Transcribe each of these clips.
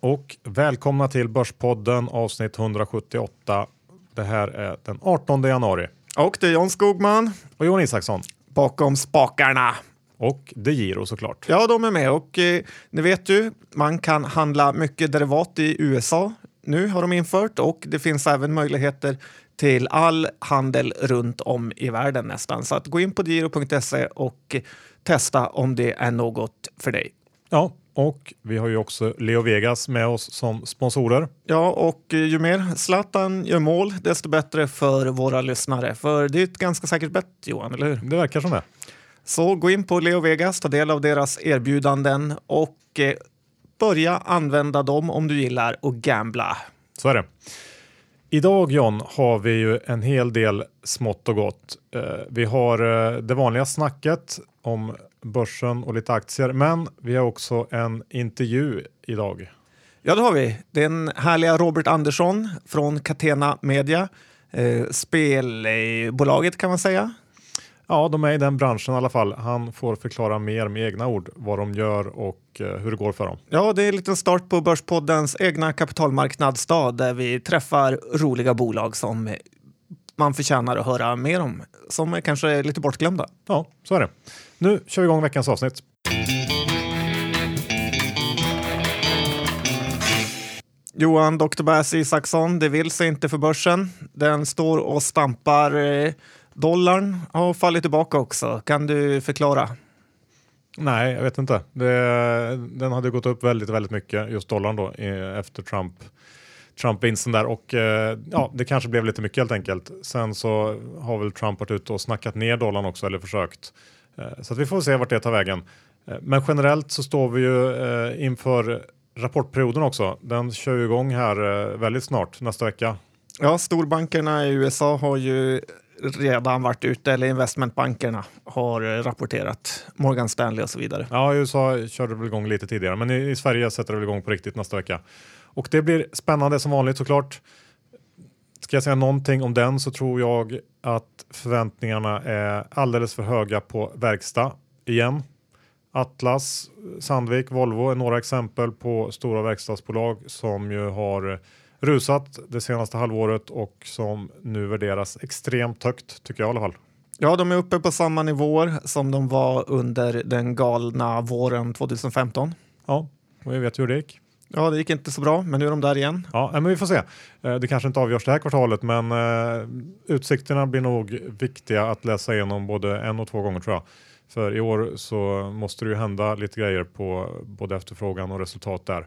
och välkomna till Börspodden avsnitt 178. Det här är den 18 januari. Och det är John Skogman. Och Johan Isaksson. Bakom spakarna. Och De Giro såklart. Ja, de är med och eh, ni vet ju, man kan handla mycket derivat i USA. Nu har de infört och det finns även möjligheter till all handel runt om i världen nästan. Så att gå in på giro.se och testa om det är något för dig. Ja, och vi har ju också Leo Vegas med oss som sponsorer. Ja, och ju mer Zlatan gör mål, desto bättre för våra lyssnare. För det är ett ganska säkert bett, Johan, eller hur? Det verkar som det. Så gå in på Leo Vegas, ta del av deras erbjudanden och eh, börja använda dem om du gillar att gambla. Så är det. Idag John har vi ju en hel del smått och gott. Eh, vi har eh, det vanliga snacket om börsen och lite aktier, men vi har också en intervju idag. Ja, det har vi. Den härliga Robert Andersson från Catena Media, eh, spelbolaget kan man säga. Ja, de är i den branschen i alla fall. Han får förklara mer med egna ord vad de gör och eh, hur det går för dem. Ja, det är en liten start på Börspoddens egna kapitalmarknadsdag där vi träffar roliga bolag som man förtjänar att höra mer om, som är kanske lite bortglömda. Ja, så är det. Nu kör vi igång veckans avsnitt. Johan Dr. Bass Isaksson, det vill sig inte för börsen. Den står och stampar. Eh, dollarn har fallit tillbaka också. Kan du förklara? Nej, jag vet inte. Det, den hade gått upp väldigt, väldigt mycket, just dollarn då, efter Trump. Trump-vinsten där och eh, ja, det kanske blev lite mycket helt enkelt. Sen så har väl Trump varit ute och snackat ner dollarn också eller försökt. Eh, så vi får se vart det tar vägen. Eh, men generellt så står vi ju eh, inför rapportperioden också. Den kör ju igång här väldigt snart, nästa vecka. Ja, storbankerna i USA har ju redan varit ute, eller investmentbankerna har rapporterat. Morgan Stanley och så vidare. Ja, i USA körde det väl igång lite tidigare, men i, i Sverige sätter det väl igång på riktigt nästa vecka. Och det blir spännande som vanligt såklart. Ska jag säga någonting om den så tror jag att förväntningarna är alldeles för höga på verkstad igen. Atlas, Sandvik, Volvo är några exempel på stora verkstadsbolag som ju har rusat det senaste halvåret och som nu värderas extremt högt tycker jag i alla fall. Ja, de är uppe på samma nivåer som de var under den galna våren 2015. Ja, och vi vet hur det gick. Ja, det gick inte så bra, men nu är de där igen. Ja, men vi får se. Eh, det kanske inte avgörs det här kvartalet, men uh, utsikterna blir nog viktiga att läsa igenom både en och två gånger tror jag. För i år så måste det ju hända lite grejer på både efterfrågan och resultat där.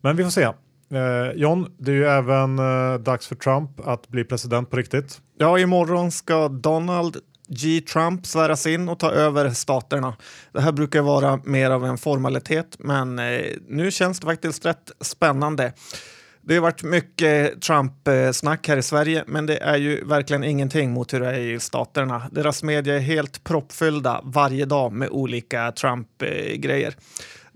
Men vi får se. Eh, John, det är ju även eh, dags för Trump att bli president på riktigt. Ja, imorgon ska Donald G. Trump sväras in och ta över staterna. Det här brukar vara mer av en formalitet, men eh, nu känns det faktiskt rätt spännande. Det har varit mycket Trump-snack här i Sverige, men det är ju verkligen ingenting mot hur det är i staterna. Deras media är helt proppfyllda varje dag med olika Trump-grejer.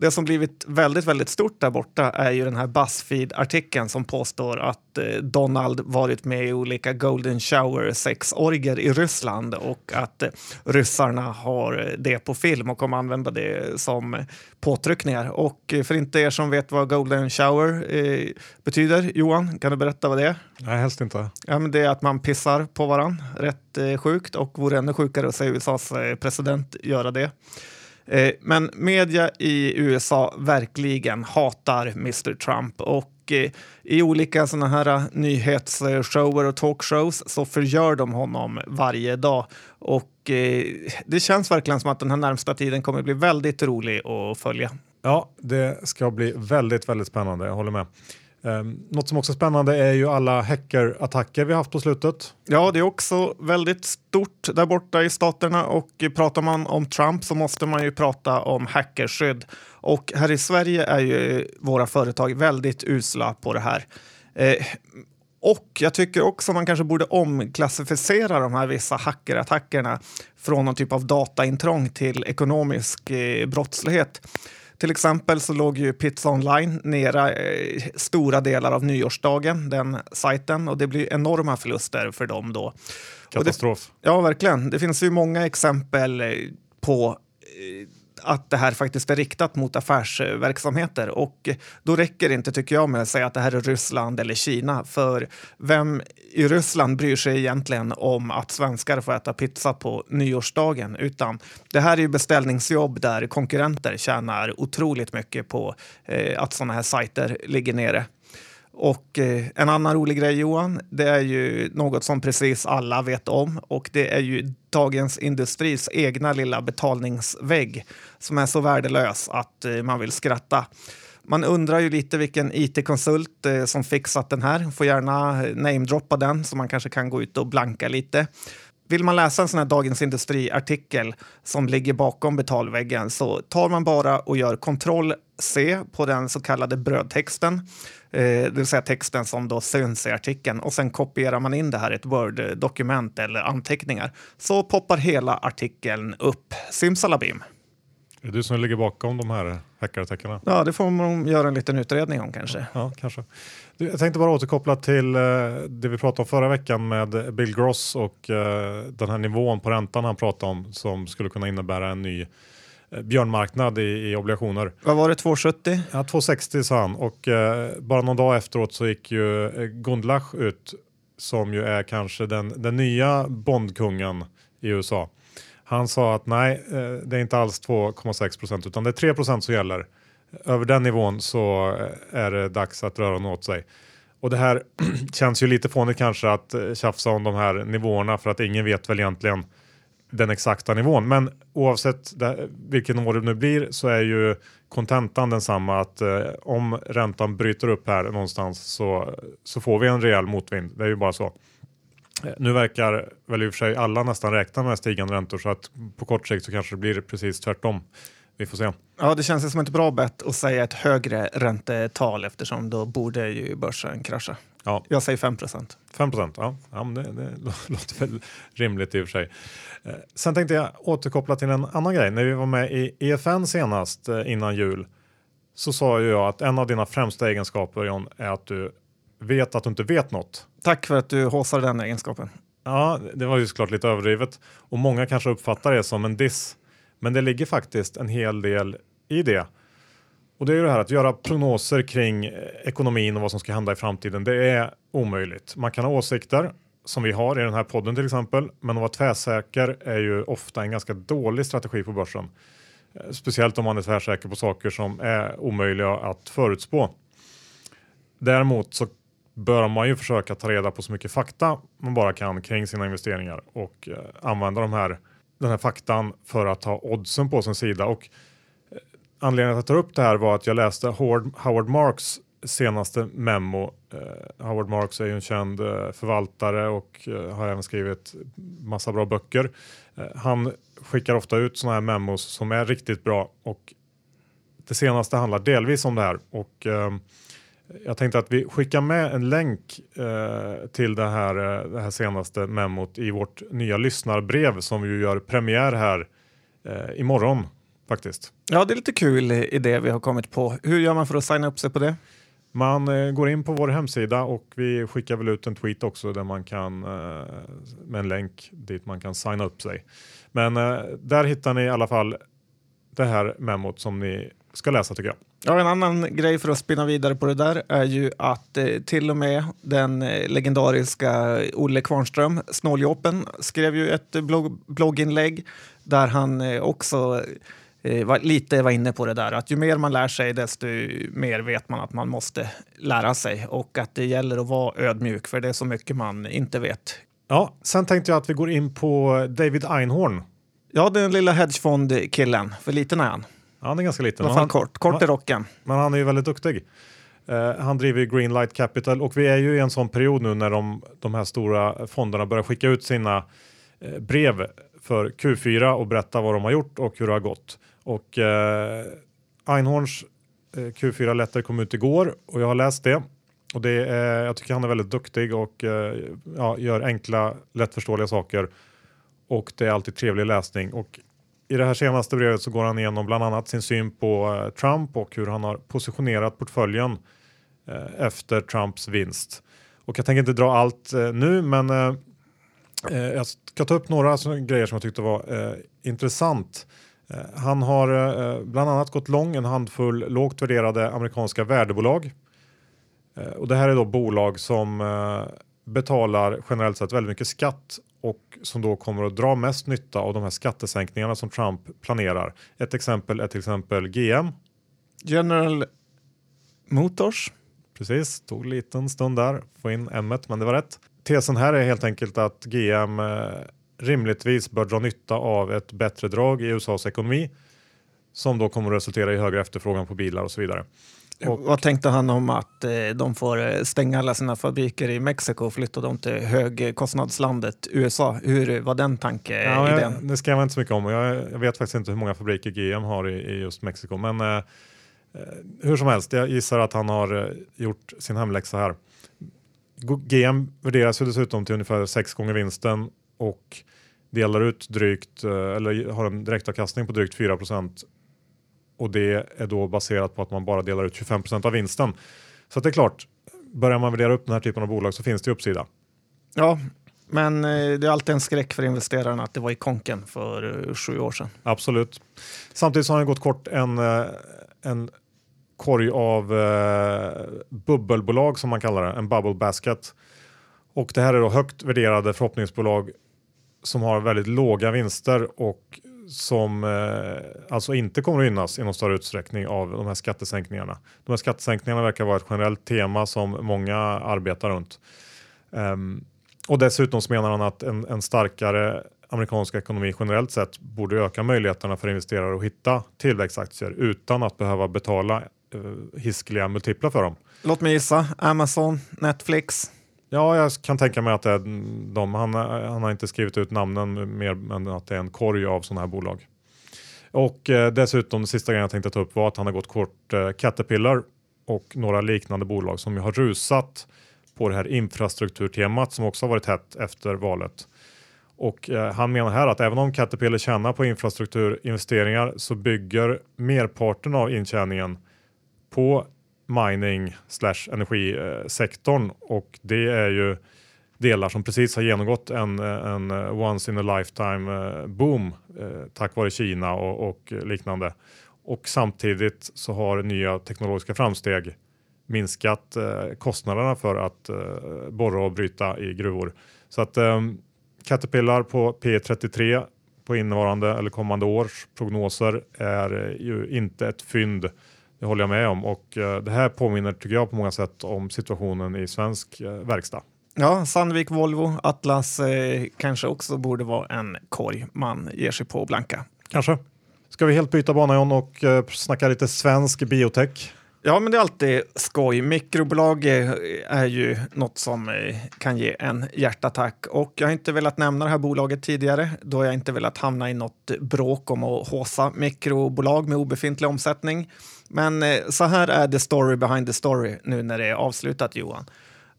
Det som blivit väldigt, väldigt stort där borta är ju den här Buzzfeed-artikeln som påstår att eh, Donald varit med i olika golden shower sexorger i Ryssland och att eh, ryssarna har det på film och kommer använda det som påtryckningar. Och för inte er som vet vad golden shower eh, betyder, Johan, kan du berätta vad det är? Nej, helst inte. Ja, men det är att man pissar på varann, rätt eh, sjukt och vore ännu sjukare att se USAs eh, president göra det. Eh, men media i USA verkligen hatar Mr Trump och eh, i olika sådana här eh, nyhetsshower och talkshows så förgör de honom varje dag. Och det känns verkligen som att den här närmsta tiden kommer bli väldigt rolig att följa. Ja, det ska bli väldigt, väldigt spännande. Jag håller med. Um, något som också är spännande är ju alla hackerattacker vi haft på slutet. Ja, det är också väldigt stort där borta i staterna och pratar man om Trump så måste man ju prata om hackerskydd. Och här i Sverige är ju våra företag väldigt usla på det här. Eh, och jag tycker också man kanske borde omklassificera de här vissa hackerattackerna från någon typ av dataintrång till ekonomisk eh, brottslighet. Till exempel så låg ju Pizza Online nere eh, stora delar av nyårsdagen, den sajten, och det blir enorma förluster för dem då. Katastrof. Det, ja, verkligen. Det finns ju många exempel eh, på eh, att det här faktiskt är riktat mot affärsverksamheter. Och då räcker det inte, tycker jag, med att säga att det här är Ryssland eller Kina. För vem i Ryssland bryr sig egentligen om att svenskar får äta pizza på nyårsdagen? Utan det här är ju beställningsjobb där konkurrenter tjänar otroligt mycket på eh, att sådana här sajter ligger nere. Och eh, en annan rolig grej Johan, det är ju något som precis alla vet om och det är ju Dagens Industris egna lilla betalningsvägg som är så värdelös att eh, man vill skratta. Man undrar ju lite vilken it-konsult eh, som fixat den här. Får gärna eh, namedroppa den så man kanske kan gå ut och blanka lite. Vill man läsa en sån här Dagens Industri-artikel som ligger bakom betalväggen så tar man bara och gör kontroll C på den så kallade brödtexten, det vill säga texten som då syns i artikeln och sen kopierar man in det här i ett Word-dokument eller anteckningar så poppar hela artikeln upp. Simsalabim! Är det du som ligger bakom de här hackarattackerna? Ja, det får man göra en liten utredning om kanske. Ja, kanske. Jag tänkte bara återkoppla till eh, det vi pratade om förra veckan med Bill Gross och eh, den här nivån på räntan han pratade om som skulle kunna innebära en ny eh, björnmarknad i, i obligationer. Vad var det, 270? Ja, 260 sa han och bara någon dag efteråt så gick ju Gundlach ut som ju är kanske den, den nya Bondkungen i USA han sa att nej, eh, det är inte alls 2,6 procent utan det är 3 procent som gäller. Över den nivån så eh, är det dags att röra något sig. Och det här känns ju lite fånigt kanske att eh, tjafsa om de här nivåerna för att ingen vet väl egentligen den exakta nivån. Men oavsett det, vilken år det nu blir så är ju kontentan densamma att eh, om räntan bryter upp här någonstans så, så får vi en rejäl motvind. Det är ju bara så. Eh, nu verkar väl i och för sig alla nästan räkna med stigande räntor så att på kort sikt så kanske det blir precis tvärtom. Vi får se. Ja, det känns som ett bra bett att säga ett högre räntetal eftersom då borde ju börsen krascha. Ja. Jag säger 5 procent. 5 procent, ja. ja men det, det låter väl rimligt i och för sig. Eh, sen tänkte jag återkoppla till en annan grej. När vi var med i EFN senast eh, innan jul så sa ju jag att en av dina främsta egenskaper John är att du vet att du inte vet något. Tack för att du håsar den egenskapen. Ja, det var ju såklart lite överdrivet och många kanske uppfattar det som en diss. Men det ligger faktiskt en hel del i det. Och det är ju det här att göra prognoser kring eh, ekonomin och vad som ska hända i framtiden. Det är omöjligt. Man kan ha åsikter som vi har i den här podden till exempel, men att vara tvärsäker är ju ofta en ganska dålig strategi på börsen. Eh, speciellt om man är tvärsäker på saker som är omöjliga att förutspå. Däremot så bör man ju försöka ta reda på så mycket fakta man bara kan kring sina investeringar och eh, använda de här, den här faktan för att ha oddsen på sin sida. Och eh, anledningen att jag tar upp det här var att jag läste Howard, Howard Marks senaste memo. Eh, Howard Marks är ju en känd eh, förvaltare och eh, har även skrivit massa bra böcker. Eh, han skickar ofta ut sådana här memos som är riktigt bra och det senaste handlar delvis om det här och ehm, jag tänkte att vi skickar med en länk eh, till det här, eh, det här senaste memot i vårt nya lyssnarbrev som vi gör premiär här eh, imorgon faktiskt. Ja, det är lite kul idé vi har kommit på. Hur gör man för att signa upp sig på det? Man eh, går in på vår hemsida och vi skickar väl ut en tweet också där man kan eh, med en länk dit man kan signa upp sig. Men eh, där hittar ni i alla fall det här memot som ni ska läsa tycker jag. Ja, en annan grej för att spinna vidare på det där är ju att eh, till och med den eh, legendariska Olle Kvarnström, Snåljåpen, skrev ju ett blogg, blogginlägg där han eh, också eh, var, lite var inne på det där att ju mer man lär sig desto mer vet man att man måste lära sig och att det gäller att vara ödmjuk för det är så mycket man inte vet. Ja, sen tänkte jag att vi går in på David Einhorn. Ja, den lilla hedgefondkillen, för liten är han. Han är ganska liten. I alla fall kort. Kort i rocken. Men han är ju väldigt duktig. Uh, han driver Greenlight Capital och vi är ju i en sån period nu när de, de här stora fonderna börjar skicka ut sina uh, brev för Q4 och berätta vad de har gjort och hur det har gått. Och uh, Einhorns Q4 letter kom ut igår och jag har läst det. Och det är, jag tycker han är väldigt duktig och ja, gör enkla, lättförståeliga saker. Och det är alltid trevlig läsning. Och i det här senaste brevet så går han igenom bland annat sin syn på eh, Trump och hur han har positionerat portföljen eh, efter Trumps vinst. Och jag tänker inte dra allt eh, nu, men jag ska ta upp några grejer som jag tyckte var intressant. Han har bland annat gått lång en handfull lågt värderade amerikanska värdebolag. Och det här är då bolag som betalar generellt sett väldigt mycket skatt och som då kommer att dra mest nytta av de här skattesänkningarna som Trump planerar. Ett exempel är till exempel GM. General Motors. Precis, tog en liten stund där, få in M men det var rätt. Tesen här är helt enkelt att GM rimligtvis bör dra nytta av ett bättre drag i USAs ekonomi som då kommer att resultera i högre efterfrågan på bilar och så vidare. Och, Vad tänkte han om att eh, de får eh, stänga alla sina fabriker i Mexiko och flytta dem till högkostnadslandet USA? Hur var den tanken? Ja, jag, det skrev jag inte så mycket om. Jag, jag, vet faktiskt inte hur många fabriker GM har i, i just Mexiko. Men eh, eh, hur som helst, jag gissar att han har gjort sin hemläxa här. GM värderas ju dessutom till ungefär sex gånger vinsten och delar ut drygt, eller har en direktavkastning på drygt 4 och det är då baserat på att man bara delar ut 25% av vinsten. Så det är klart, börjar man värdera upp den här typen av bolag så finns det uppsida. Ja, men eh, det är alltid en skräck för investerarna att det var i konken för eh, sju år sedan. Absolut. Samtidigt så har han gått kort en, en korg av eh, bubbelbolag som man kallar det, en bubble basket. Och det här är då högt värderade förhoppningsbolag som har väldigt låga vinster och som eh, alltså inte kommer att gynnas i någon större utsträckning av de här skattesänkningarna. De här skattesänkningarna verkar vara ett generellt tema som många arbetar runt. Um, och dessutom så menar han att en, en, starkare amerikansk ekonomi generellt sett borde öka möjligheterna för investerare att hitta tillväxtaktier utan att behöva betala uh, hiskliga multiplar för dem. Låt mig gissa, Amazon, Netflix, Ja, jag kan tänka mig att det är de. Han, eh, han har inte skrivit ut namnen mer än att det är en korg av sådana här bolag. Och eh, dessutom, det sista grejen jag tänkte ta upp var att han har gått kort eh, Caterpillar och några liknande bolag som har rusat på det här infrastrukturtemat som också har varit hett efter valet. Och eh, han menar här att även om Caterpillar tjänar på infrastrukturinvesteringar så bygger merparten av intjäningen på mining slash energisektorn och det är ju delar som precis har genomgått en, en eh, once in a lifetime eh, boom eh, tack vare Kina och, och, liknande. Och samtidigt så har nya teknologiska framsteg minskat kostnaderna för att borra och bryta i gruvor. Så att Caterpillar på P33 på innevarande eller kommande års prognoser är ju inte ett fynd det håller jag med om och eh, det här påminner tycker jag på många sätt om situationen i svensk eh, verkstad. Ja, Sandvik, Volvo, Atlas eh, kanske också borde vara en korg man ger sig på blanka. Kanske. Ska vi helt byta bana John och eh, snacka lite svensk biotech? Ja, men det är alltid skoj. Mikrobolag är ju något som eh, kan ge en hjärtattack och jag har inte velat nämna det här bolaget tidigare då jag inte velat hamna i något bråk om att håsa mikrobolag med obefintlig omsättning. Men eh, så här är the story behind the story nu när det är avslutat Johan.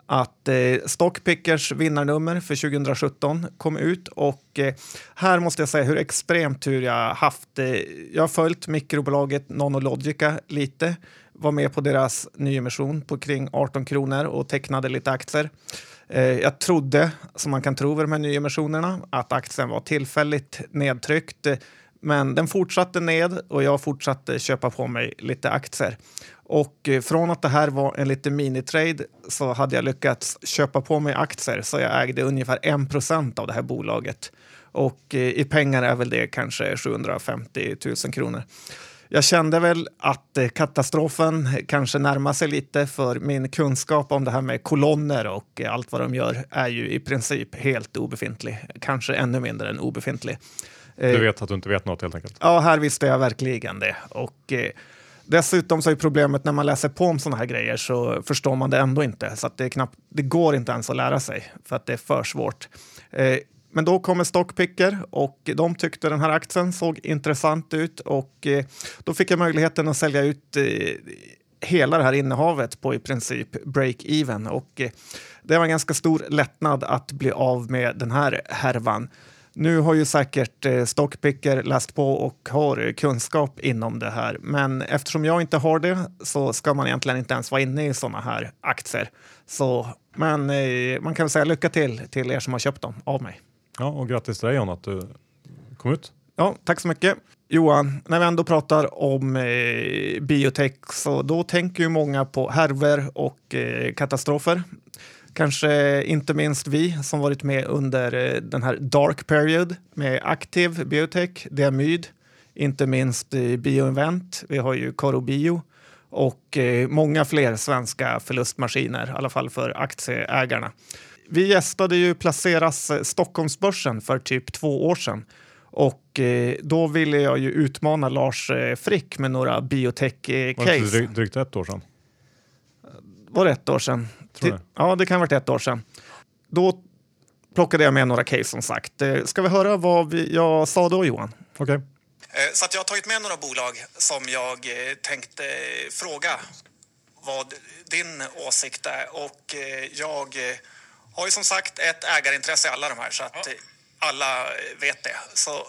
Att eh, Stockpickers vinnarnummer för 2017 kom ut och eh, här måste jag säga hur extremt tur jag haft. Eh, jag har följt mikrobolaget Nonologica lite, var med på deras nyemission på kring 18 kronor och tecknade lite aktier. Eh, jag trodde, som man kan tro vid de här nyemissionerna, att aktien var tillfälligt nedtryckt eh, men den fortsatte ned och jag fortsatte köpa på mig lite aktier. Och eh, från att det här var en liten minitrade så hade jag lyckats köpa på mig aktier så jag ägde ungefär 1 av det här bolaget. Och eh, i pengar är väl det kanske 750 000 kronor. Jag kände väl att eh, katastrofen kanske närmar sig lite för min kunskap om det här med kolonner och allt vad de gör är ju i princip helt obefintlig. Kanske ännu mindre än obefintlig. Du eh, vet att du inte vet något helt enkelt? Ja, här visste jag verkligen det. Och, eh, dessutom så är problemet när man läser på om sådana här grejer så förstår man det ändå inte. Så det, knappt, det går inte ens att lära sig för att det är för svårt. Eh, men då kommer Stockpicker och de tyckte den här aktien såg intressant ut och eh, då fick jag möjligheten att sälja ut eh, hela det här innehavet på i princip break-even och det var en ganska stor lättnad att bli av med den här härvan. Nu har ju säkert eh, Stockpicker läst på och har kunskap inom det här, men eftersom jag inte har det så ska man egentligen inte ens vara inne i sådana här aktier. Så, men eh, man kan väl säga lycka till till er som har köpt dem av mig. Ja, och grattis till dig John att du kom ut. Ja, tack så mycket. Johan, när vi ändå pratar om eh, biotech så då tänker ju många på härvor och eh, katastrofer. Kanske inte minst vi som varit med under eh, den här dark period med aktiv biotech, Diamyd, inte minst Bioinvent. Vi har ju Corobio och eh, många fler svenska förlustmaskiner, i alla fall för aktieägarna. Vi gästade ju Placeras eh, Stockholmsbörsen för typ två år sedan och då ville jag ju utmana Lars Frick med några biotech-case. Det drygt ett år sedan? Var det ett år sedan? Tror det. Ja, det kan ha varit ett år sedan. Då plockade jag med några case som sagt. Eh, Ska vi höra vad vi, jag sa då Johan? Okej. Eh, Så att jag har tagit med några bolag som jag eh, tänkte fråga vad din åsikt är. Och jag har ju som sagt ett ägarintresse i alla de här så att alla vet det. Så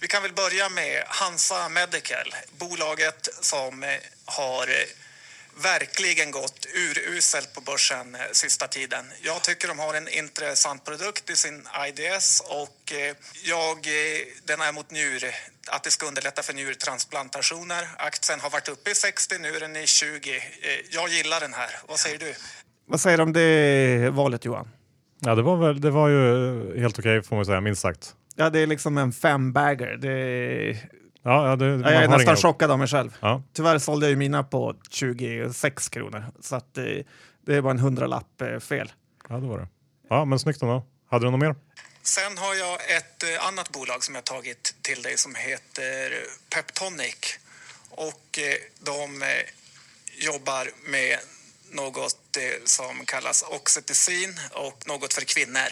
vi kan väl börja med Hansa Medical, bolaget som har verkligen gått uruselt på börsen eh, sista tiden. Jag tycker de har en intressant produkt i sin IDS och eh, jag, eh, den är mot njur, att det ska underlätta för njurtransplantationer. Aktien har varit uppe i 60, nu är den i 20. Eh, Jag gillar den här. Vad säger du? Vad säger du om det valet Johan? Ja, det var, väl, det var ju helt okej får man säga, minst sagt. Ja, det är liksom en fem-bagger. Det... Ja, ja, det, jag är nästan inga- chockad av mig själv. Ja. Tyvärr sålde jag ju mina på 26 kronor, så att, eh, det är bara en hundralapp eh, fel. ja, det var det. Ja, men snyggt ändå. Hade du något mer? Sen har jag ett eh, annat bolag som jag tagit till dig som heter Peptonic. Och eh, de eh, jobbar med något eh, som kallas oxytocin och något för kvinnor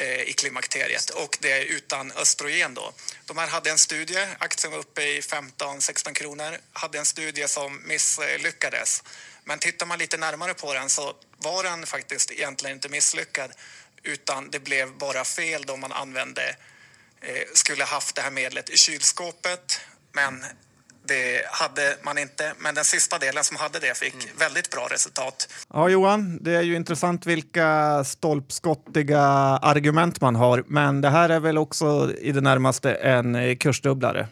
Eh, i klimakteriet. Och det är utan östrogen då. De här hade en studie, aktien var uppe i 15-16 kronor, hade en studie som misslyckades. Men tittar man lite närmare på den så var den faktiskt egentligen inte misslyckad utan det blev bara fel då man använde, eh, skulle haft det här medlet i kylskåpet. Men det hade man inte. Men den sista delen som hade det fick väldigt bra resultat. Ja, Johan, det är ju intressant vilka stolpskottiga argument man har, men det här är väl också i det närmaste en eh, kursdubblare.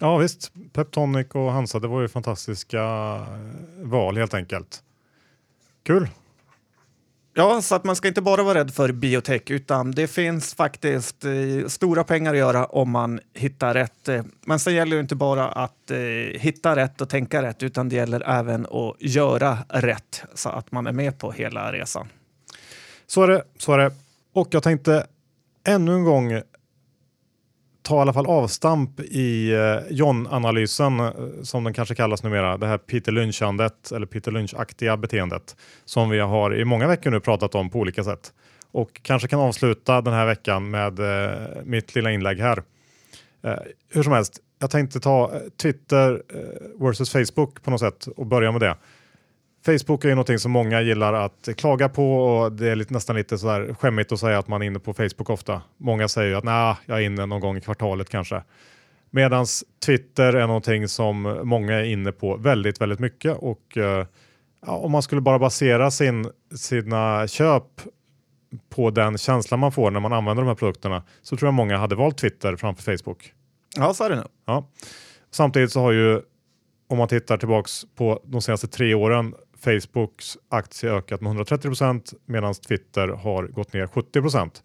Ja visst, Peptonic och Hansa, det var ju fantastiska eh, val helt enkelt. Kul! Ja, så att man ska inte bara vara rädd för biotech, utan det finns faktiskt eh, stora pengar att göra om man hittar rätt. Eh. Men sen gäller det inte bara att eh, hitta rätt och tänka rätt, utan det gäller även att göra rätt så att man är med på hela resan. Så är det, så är det. Och jag tänkte ännu en gång ta i alla fall avstamp i eh, John-analysen eh, som den kanske kallas numera. Det här Peter Lynchandet eller Peter Lynch-aktiga beteendet som vi har i många veckor nu pratat om på olika sätt. Och kanske kan avsluta den här veckan med eh, mitt lilla inlägg här. Eh, hur som helst, jag tänkte ta eh, Twitter eh, versus Facebook på något sätt och börja med det. Facebook är ju någonting som många gillar att klaga på och det är lite, nästan lite sådär skämmigt att säga att man är inne på Facebook ofta. Många säger ju att nej, jag är inne någon gång i kvartalet kanske. Medan Twitter är någonting som många är inne på väldigt, väldigt mycket och eh, om man skulle bara basera sin, sina köp på den känslan man får när man använder de här produkterna så tror jag många hade valt Twitter framför Facebook. Ja, så är det nu. Ja. Samtidigt så har ju, om man tittar tillbaks på de senaste tre åren, Facebooks aktie ökat med 130 procent medan Twitter har gått ner 70 procent.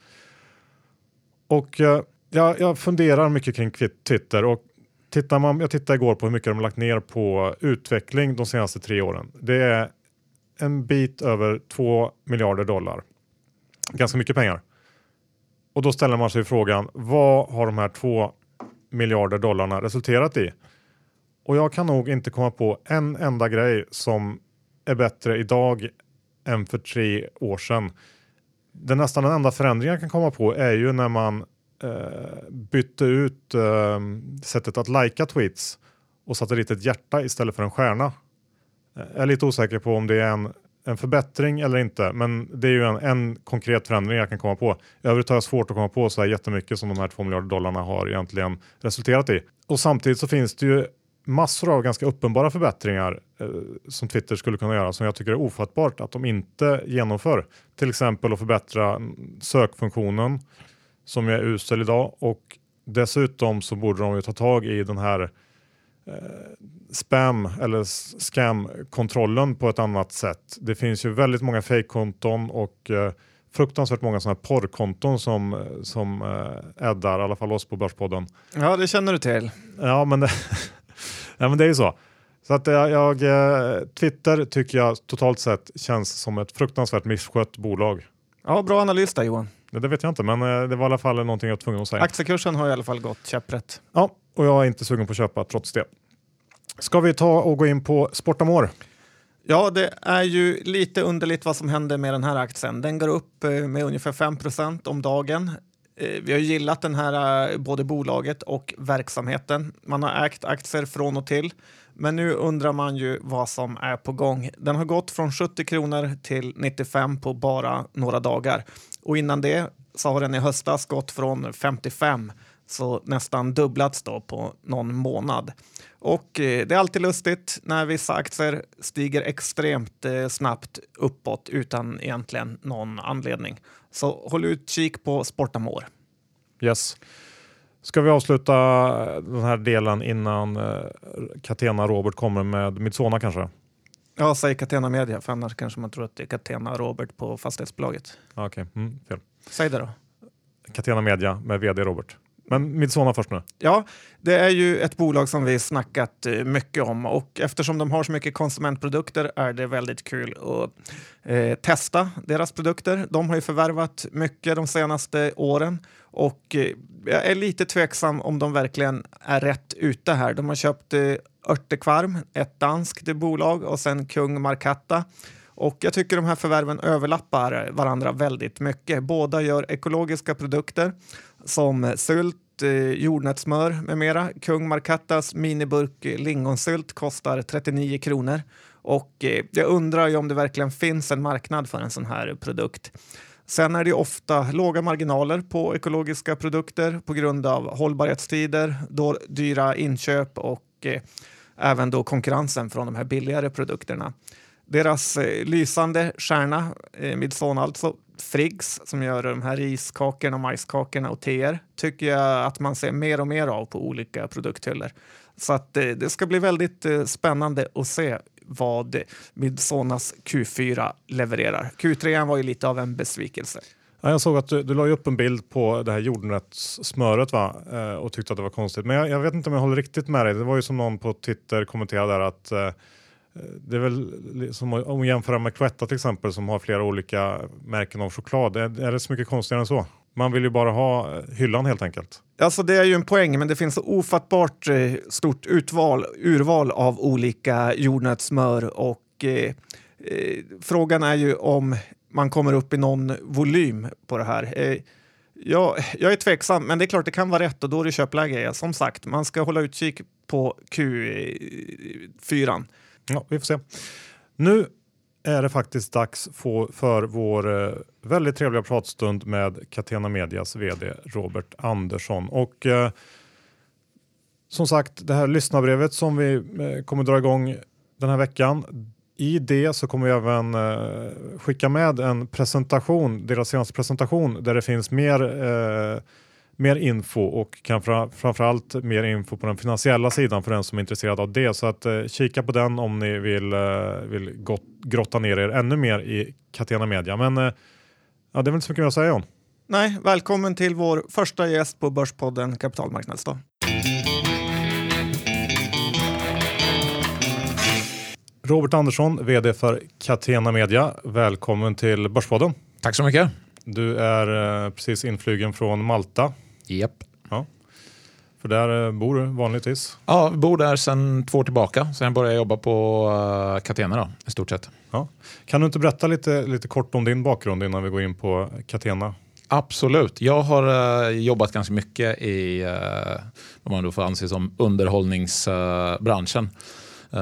Och eh, jag, jag funderar mycket kring Twitter och tittar man, jag tittade igår på hur mycket de har lagt ner på utveckling de senaste tre åren. Det är en bit över 2 miljarder dollar. Ganska mycket pengar. Och då ställer man sig frågan, vad har de här 2 miljarder dollarna resulterat i? Och jag kan nog inte komma på en enda grej som är bättre idag än för tre år sedan. Den nästan den enda förändringen jag kan komma på är ju när man eh, bytte ut eh, sättet att lajka tweets och satte dit ett hjärta istället för en stjärna. Eh, jag är lite osäker på om det är en, en förbättring eller inte, men det är ju en, en konkret förändring jag kan komma på. I övrigt har jag svårt att komma på så här jättemycket som de här 2 miljarder dollarna har egentligen resulterat i. Och samtidigt så finns det ju massor av ganska uppenbara förbättringar eh, som Twitter skulle kunna göra som jag tycker är ofattbart att de inte genomför. Till exempel att förbättra sökfunktionen som är usel idag och dessutom så borde de ju ta tag i den här eh, spam eller scam-kontrollen på ett annat sätt. Det finns ju väldigt många fejkkonton och eh, fruktansvärt många sådana här porrkonton som, som eh, äddar, i alla fall oss på Börspodden. Ja, det känner du till. Ja, men det, ja, men det är ju så. Så att jag, jag, eh, Twitter tycker jag totalt sett känns som ett fruktansvärt misskött bolag. Ja, bra analys där Johan. Det, det vet jag inte, men eh, det var i alla fall någonting jag var tvungen att säga. Aktiekursen har i alla fall gått käpprätt. Ja, och jag är inte sugen på att köpa trots det. Ska vi ta och gå in på Sportamor? Ja, det är ju lite underligt vad som händer med den här aktien. Den går upp eh, med ungefär 5% om dagen. Eh, vi har gillat den här, eh, både bolaget och verksamheten. Man har ägt aktier från och till. Men nu undrar man ju vad som är på gång. Den har gått från 70 kronor till 95 på bara några dagar. Och innan det så har den i höstas gått från 55 så nästan dubblats då på någon månad. Och eh, det är alltid lustigt när vissa aktier stiger extremt snabbt uppåt utan egentligen någon anledning. Så håll utkik på Sportamor. Yes. Ska vi avsluta den här delen innan eh, Catena Robert kommer med Midsona kanske? Ja, säg Catena Media, för annars kanske man tror att det är Catena Robert på fastighetsbolaget. Okej, okay. mm, fel. Säg det då. Catena Media med vd Robert. Men Midsona först nu. Ja, det är ju ett bolag som vi snackat eh, mycket om och eftersom de har så mycket konsumentprodukter är det väldigt kul att eh, testa deras produkter. De har ju förvärvat mycket de senaste åren och eh, jag är lite tveksam om de verkligen är rätt ute här. De har köpt eh, Örtekvarm, ett danskt bolag och sen Kung Markatta. Och jag tycker de här förvärven överlappar varandra väldigt mycket. Båda gör ekologiska produkter som sylt, eh, jordnötssmör med mera. Kung Markattas miniburk lingonsylt kostar 39 kronor. Och eh, jag undrar ju om det verkligen finns en marknad för en sån här produkt. Sen är det ofta låga marginaler på ekologiska produkter på grund av hållbarhetstider, då dyra inköp och eh, även då konkurrensen från de här billigare produkterna. Deras eh, lysande stjärna, eh, Midson alltså, Friggs som gör de här riskakorna, majskakorna och teer tycker jag att man ser mer och mer av på olika produkthyllor. Så att, eh, det ska bli väldigt eh, spännande att se vad Midsonas Q4 levererar. Q3 var ju lite av en besvikelse. Ja, jag såg att du, du la upp en bild på det här jordnötssmöret va? Eh, och tyckte att det var konstigt. Men jag, jag, vet inte om jag håller riktigt med dig. Det var ju som någon på Twitter kommenterade där att eh, Eh, det är väl som att jämföra med Cloetta till exempel som har flera olika märken av choklad. Är, är det så mycket konstigare än så? Man vill ju bara ha eh, hyllan helt enkelt. Alltså det är ju en poäng, men det finns så ofattbart eh, stort utval, urval av olika jordnötssmör och eh, eh, frågan är ju om man kommer upp i någon volym på det här. Eh, jag, jag är tveksam, men det är klart det kan vara rätt och då är det köpläge. Som sagt, man ska hålla utkik på Q4. Ja, vi får se. Nu är det faktiskt dags för vår eh, väldigt trevliga pratstund med Catena Medias vd Robert Andersson. Och eh, som sagt, det här lyssnarbrevet som vi eh, kommer dra igång den här veckan. I det så kommer vi även eh, skicka med en presentation, deras senaste presentation där det finns mer eh, mer info och kan framförallt mer info på den finansiella sidan för den som är intresserad av det. Så att eh, kika på den om ni vill, eh, vill gott, grotta ner er ännu mer i Catena Media. Men eh, ja, det är väl inte så mycket mer att säga John. Nej, välkommen till vår första gäst på Börspodden Kapitalmarknadsdag. Robert Andersson, vd för Catena Media. Välkommen till Börspodden. Tack så mycket. Du är eh, precis inflygen från Malta. Japp. Ja. För där eh, bor du vanligtvis? Ja, bor där sedan två år tillbaka. Sen började jag jobba på uh, Catena då, i stort sett. Ja. Kan du inte berätta lite, lite kort om din bakgrund innan vi går in på Catena? Absolut. Jag har uh, jobbat ganska mycket i, uh, vad man då får anse som underhållningsbranschen. Uh,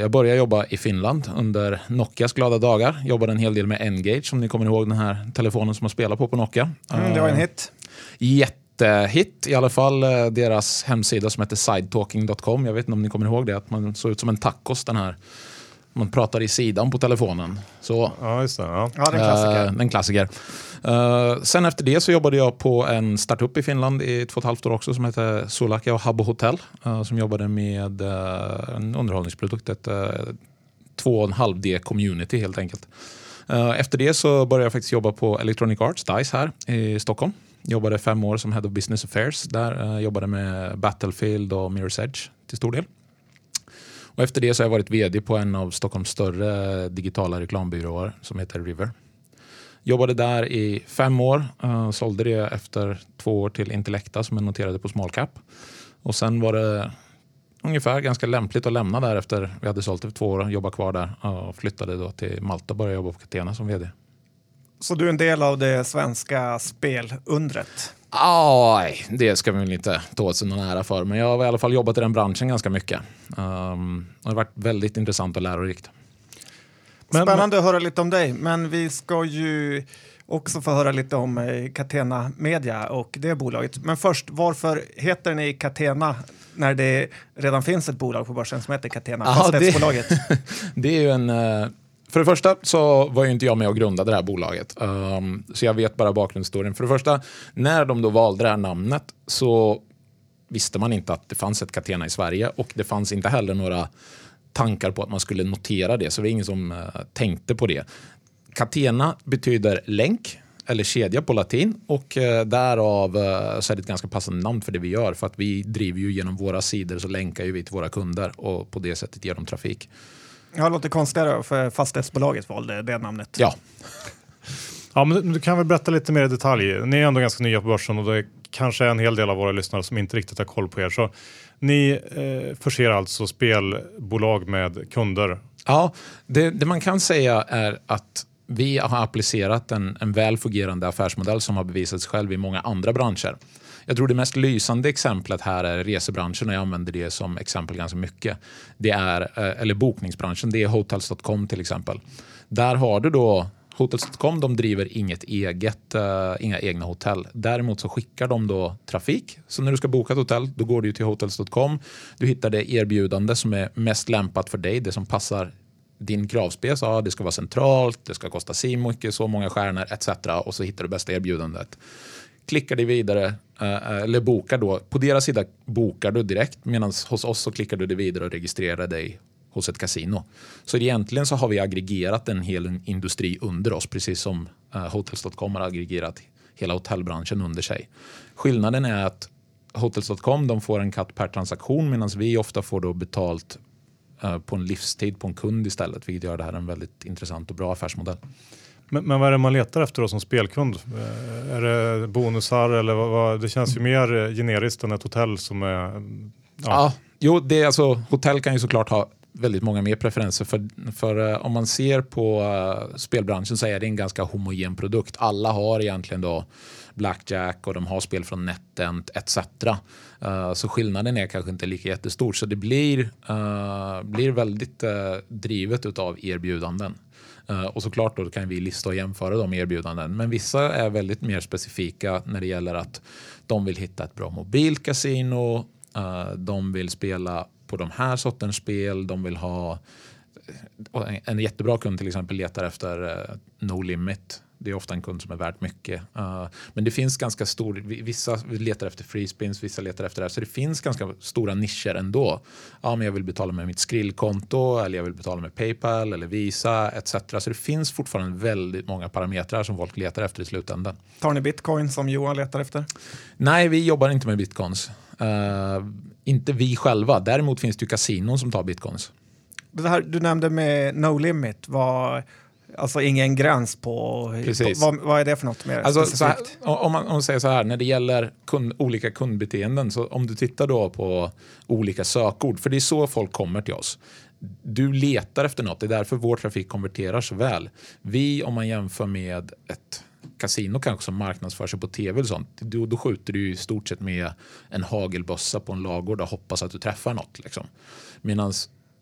jag började jobba i Finland under Nokias glada dagar. Jobbade en hel del med Engage, om ni kommer ihåg den här telefonen som man spelar på på Nokia. Mm, det var en hit. Jätte jättehit, i alla fall eh, deras hemsida som heter sidetalking.com. Jag vet inte om ni kommer ihåg det, att man såg ut som en tacos den här. Man pratar i sidan på telefonen. Så, ja, just det. Ja. ja det är en klassiker. Eh, en klassiker. Uh, sen efter det så jobbade jag på en startup i Finland i två och ett halvt år också som heter Solakia och Habbo Hotel. Uh, som jobbade med uh, en underhållningsprodukt, ett uh, 2,5D community helt enkelt. efter det så började jag faktiskt jobba på Electronic Arts, DICE här i Stockholm. Jobbade fem år som Head of Business Affairs där. Eh, jobbade med Battlefield och Mirror's Edge till stor del. Och efter det så har jag varit vd på en av Stockholms större digitala reklambyråer som heter River. Jobbade där i fem år, uh, sålde det efter två år till Intellecta som är noterade på small cap. Och sen var det ungefär ganska lämpligt att lämna där efter vi hade sålt det för två år och jobba kvar där eh, och flyttade då till Malta och började jobba på Catena som vd. Så du är en del av det svenska spelundret? Aj, det ska vi väl inte ta åt sig någon ära för, men jag har i alla fall jobbat i den branschen ganska mycket. Um, det har varit väldigt intressant och lärorikt. Men, Spännande att höra lite om dig, men vi ska ju också få höra lite om eh, Catena Media och det bolaget. Men först, varför heter ni Catena när det redan finns ett bolag på börsen som heter Catena, ja, fastighetsbolaget? Det, det är ju en... För det första så var ju inte jag med och grundade det här bolaget. Um, så jag vet bara bakgrundshistorien. För det första, när de då valde det här namnet så visste man inte att det fanns ett Catena i Sverige och det fanns inte heller några tankar på att man skulle notera det, så det var ingen som uh, tänkte på det. Catena betyder länk eller kedja på latin och uh, därav uh, så är det ett ganska passande namn för det vi gör för att vi driver ju genom våra sidor så länkar ju vi till våra kunder och på det sättet ger dem trafik. Ja, det låter konstigare för fastighetsbolaget valde det namnet. Ja. ja, men du kan väl berätta lite mer i detalj. Ni är ändå ganska nya på börsen och det är kanske en hel del av våra lyssnare som inte riktigt har koll på er. Så ni eh, förser alltså spelbolag med kunder? Ja, det, det, man kan säga är att vi har applicerat en, en väl fungerande affärsmodell som har bevisat sig själv i många andra branscher. Jag tror det mest lysande exemplet här är resebranschen och jag använder det som exempel ganska mycket. Det är, eh, eller bokningsbranschen, det är Hotels.com till exempel. Där har du då Hotels.com de driver inget eget, uh, inga egna hotell. Däremot så skickar de då trafik. Så när du ska boka ett hotell då går du till Hotels.com. Du hittar det erbjudande som är mest lämpat för dig, det som passar din kravspec. Ja, ah, det ska vara centralt, det ska kosta si mycket, så många stjärnor etc. Och så hittar du bästa erbjudandet. Klickar dig vidare, eh, eh, eller bokar då. På deras sida bokar du direkt medan hos oss så klickar du dig vidare och registrerar dig hos ett kasino. Så egentligen så har vi aggregerat en hel industri under oss, precis som eh, Hotels.com har aggregerat hela hotellbranschen under sig. Skillnaden är att Hotels.com de får en katt per transaktion medan vi ofta får då betalt på en livstid på en kund istället, vilket gör det här en väldigt intressant och bra affärsmodell. Men, men vad är det man letar efter då som spelkund? Eh, är det bonusar eller vad, vad, det känns ju mer generiskt än ett hotell som är... Ja, ja jo, det är alltså, hotell kan ju såklart ha väldigt många mer preferenser. För, för uh, om man ser på spelbranschen så är det en ganska homogen produkt. Alla har egentligen då Blackjack och de har spel från NetEnt etc. Uh, så skillnaden är kanske inte lika jättestor. Så det blir, eh, blir väldigt eh, drivet av erbjudanden. och såklart då kan vi lista och jämföra de erbjudanden. Men vissa är väldigt mer specifika när det gäller att de vill hitta ett bra mobilkasino. de vill spela på de här sortens spel. De vill ha en jättebra kund till exempel letar efter uh, No Limit. Det är ofta en kund som är värt mycket. Uh, men det finns ganska stor, vissa letar efter free spins, vissa letar efter det här. Så det finns ganska stora nischer ändå. Ja, men jag vill betala med mitt skrillkonto eller jag vill betala med Paypal eller Visa etc. Så det finns fortfarande väldigt många parametrar som folk letar efter i slutändan. Tar ni bitcoin som Johan letar efter? Nej, vi jobbar inte med bitcoins. Uh, inte vi själva. Däremot finns det ju kasinon som tar bitcoins. Det här du nämnde med no limit, var alltså ingen gräns på, på vad, vad, är det för något mer alltså, här, om, man, om man säger så här, när det gäller kund, olika kundbeteenden, så om du tittar då på olika sökord, för det är så folk kommer till oss. Du letar efter något, det är därför vår trafik konverterar så väl. Vi, om man jämför med ett kasino kanske som marknadsför sig på tv eller sånt, då, då skjuter du i stort sett med en hagelbössa på en lagård och hoppas att du träffar något. Liksom. Medan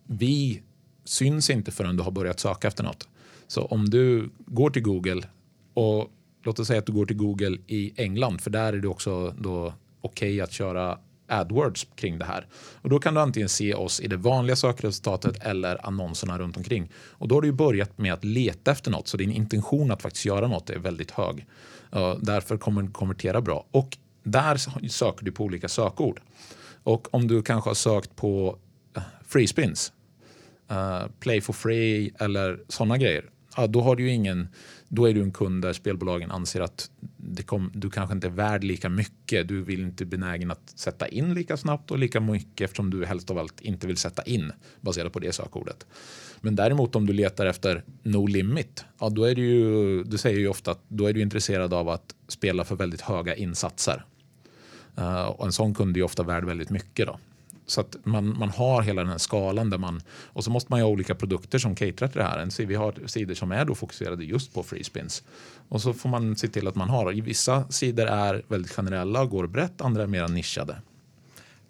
vi syns inte förrän du har börjat söka efter något. Så om du går till Google och låt oss säga att du går till Google i England, för där är det också okej okay att köra AdWords kring det här. Och då kan du antingen se oss i det vanliga sökresultatet eller annonserna runt omkring. Och då har du ju börjat med att leta efter något, så din intention att faktiskt göra något är väldigt hög. Uh, därför kommer den konvertera bra. Och där söker du på olika sökord. Och om du kanske har sökt på uh, free spins, uh, play for free eller sådana grejer, ja, då har du ju ingen då är du en kund där spelbolagen anser att kom, du kanske inte är värd lika mycket. Du vill inte benägen att sätta in lika snabbt och lika mycket eftersom du helst av allt inte vill sätta in baserat på det sökordet. Men däremot om du letar efter no limit, ja, då är du ju, du säger ju ofta att då är du intresserad av att spela för väldigt höga insatser. Uh, och en sån kund är ju ofta värd väldigt mycket. Då. Så att man, man har hela den här skalan där man och så måste man ju ha olika produkter som caterar till det här. En, vi har sidor som är då fokuserade just på free spins och så får man se till att man har. Vissa sidor är väldigt generella och går brett, andra är mer nischade.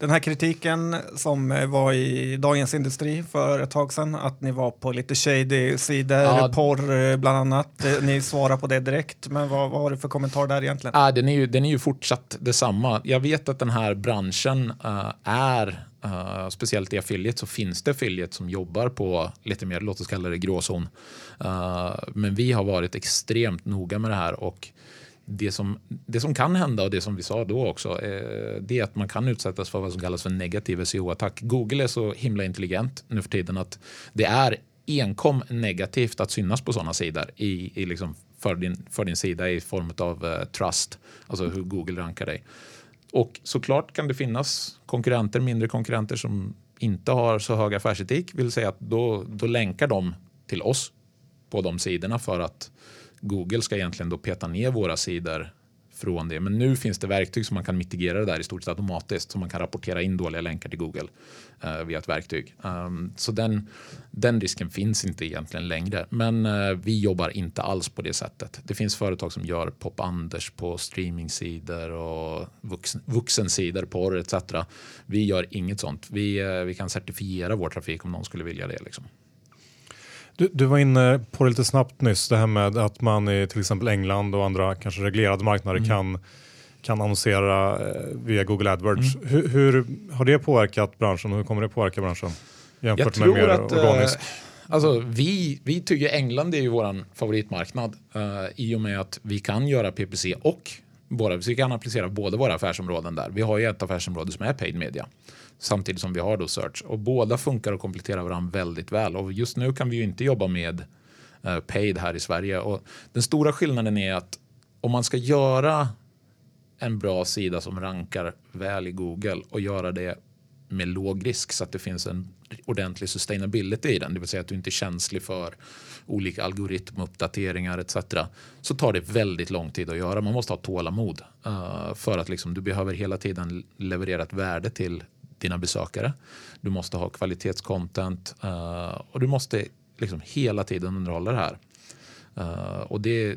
Den här kritiken som var i Dagens Industri för ett tag sedan, att ni var på lite shady sidor, ja. porr eh, bland annat. Eh, ni svarar på det direkt, men vad, vad har du för kommentar där egentligen? Ja, den, är ju, den är ju fortsatt detsamma. Jag vet att den här branschen uh, är Uh, speciellt i affiliate så finns det affiliate som jobbar på lite mer, låt oss kalla det gråzon. Uh, men vi har varit extremt noga med det här och det som, det som kan hända och det som vi sa då också, uh, det är att man kan utsättas för vad som kallas för negativ SEO-attack. Google är så himla intelligent nu för tiden att det är enkom negativt att synas på sådana sidor i, i liksom för, din, för din sida i form av trust, alltså hur Google rankar dig. Och såklart kan det finnas konkurrenter, mindre konkurrenter som inte har så hög affärsetik. Vill säga att då, då länkar de till oss på de sidorna för att Google ska egentligen då peta ner våra sidor från det. Men nu finns det verktyg som man kan mitigera det där i stort sett automatiskt. Så man kan rapportera in dåliga länkar till Google uh, via ett verktyg. Um, så den, den risken finns inte egentligen längre. Men uh, vi jobbar inte alls på det sättet. Det finns företag som gör pop-anders på streamingsidor och vuxen, vuxensidor, porr etc. Vi gör inget sånt. Vi, uh, vi kan certifiera vår trafik om någon skulle vilja det. Liksom. Du, du, var inne på det lite snabbt nyss, det här med att man i till exempel England och andra kanske reglerade marknader mm. kan, kan annonsera eh, via Google AdWords. Mm. Hur, hur, har det påverkat branschen och hur kommer det påverka branschen jämfört med mer att, organisk? Eh, alltså, vi, vi tycker England är ju vår favoritmarknad uh, i och med att vi kan göra PPC och båda, vi kan applicera båda våra affärsområden där. Vi har ju ett affärsområde som är paid media samtidigt som vi har då search. Och båda funkar och kompletterar varandra väldigt väl. Och just nu kan vi ju inte jobba med eh, paid här i Sverige. Och den stora skillnaden är att om man ska göra en bra sida som rankar väl i Google och göra det med låg risk så att det finns en ordentlig sustainability i den, det vill säga att du inte är känslig för olika algoritmuppdateringar etc. så tar det väldigt lång tid att göra. Man måste ha tålamod uh, för att liksom, du behöver hela tiden leverera ett värde till dina besökare. Du måste ha kvalitetscontent uh, och du måste liksom hela tiden underhålla det här. Uh, och det,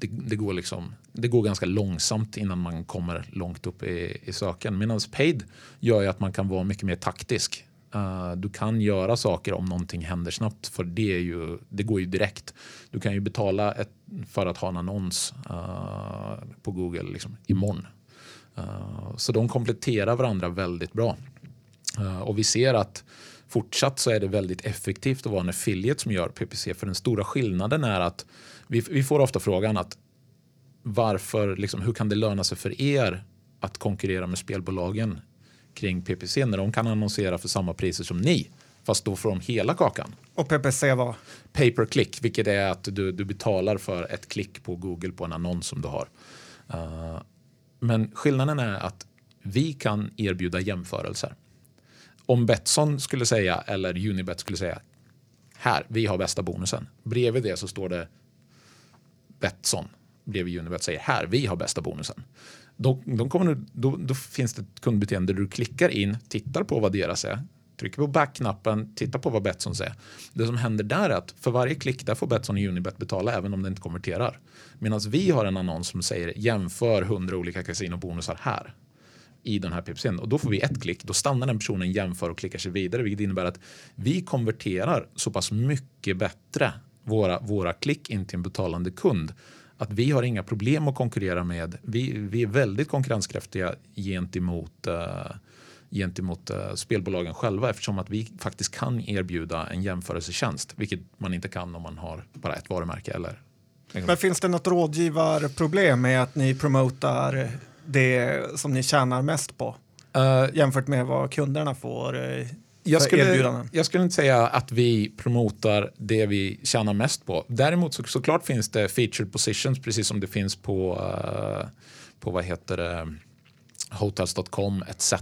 det, det, går liksom, det går ganska långsamt innan man kommer långt upp i, i söken. Medan paid gör ju att man kan vara mycket mer taktisk. Uh, du kan göra saker om någonting händer snabbt för det, är ju, det går ju direkt. Du kan ju betala ett, för att ha en annons uh, på Google liksom, imorgon. Uh, så de kompletterar varandra väldigt bra. Uh, och vi ser att fortsatt så är det väldigt effektivt att vara en affiliate som gör PPC. För den stora skillnaden är att vi, vi får ofta frågan att varför, liksom, hur kan det löna sig för er att konkurrera med spelbolagen kring PPC när de kan annonsera för samma priser som ni? Fast då får de hela kakan. Och PPC var? Pay per click, vilket är att du, du betalar för ett klick på Google på en annons som du har. Uh, men skillnaden är att vi kan erbjuda jämförelser. Om Betsson skulle säga, eller Unibet skulle säga, här, vi har bästa bonusen. Bredvid det så står det Betsson bredvid Unibet säger här, vi har bästa bonusen. Då, då, kommer du, då, då finns det ett kundbeteende där du klickar in, tittar på vad deras är, trycker på backknappen, tittar på vad Betsson säger. Det som händer där är att för varje klick där får Betsson och Unibet betala även om det inte konverterar. Medan vi har en annons som säger jämför 100 olika kasinobonusar här i den här pipsen och då får vi ett klick. Då stannar den personen, jämför och klickar sig vidare vilket innebär att vi konverterar så pass mycket bättre våra, våra klick in till en betalande kund att vi har inga problem att konkurrera med. Vi, vi är väldigt konkurrenskraftiga gentemot, uh, gentemot uh, spelbolagen själva eftersom att vi faktiskt kan erbjuda en jämförelsetjänst, vilket man inte kan om man har bara ett varumärke. Eller, Men finns det något rådgivarproblem med att ni promotar det som ni tjänar mest på uh, jämfört med vad kunderna får jag skulle, jag skulle inte säga att vi promotar det vi tjänar mest på. Däremot så, såklart finns det featured positions precis som det finns på, uh, på vad heter det, hotels.com etc.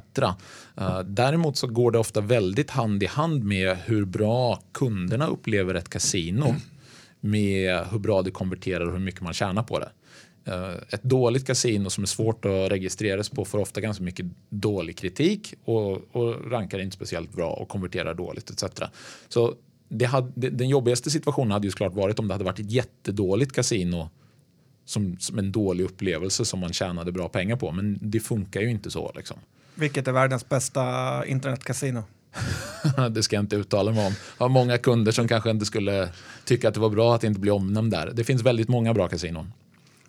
Eh, däremot så går det ofta väldigt hand i hand med hur bra kunderna upplever ett kasino. Med hur bra det konverterar och hur mycket man tjänar på det. Eh, ett dåligt kasino som är svårt att registreras på får ofta ganska mycket dålig kritik och, och rankar inte speciellt bra och konverterar dåligt etc. Så det hade, den jobbigaste situationen hade ju såklart varit om det hade varit ett jättedåligt kasino som, som en dålig upplevelse som man tjänade bra pengar på. Men det funkar ju inte så. Liksom. Vilket är världens bästa internetkasino? det ska jag inte uttala mig om. Jag har många kunder som kanske inte skulle tycka att det var bra att inte bli omnämnd där. Det finns väldigt många bra kasinon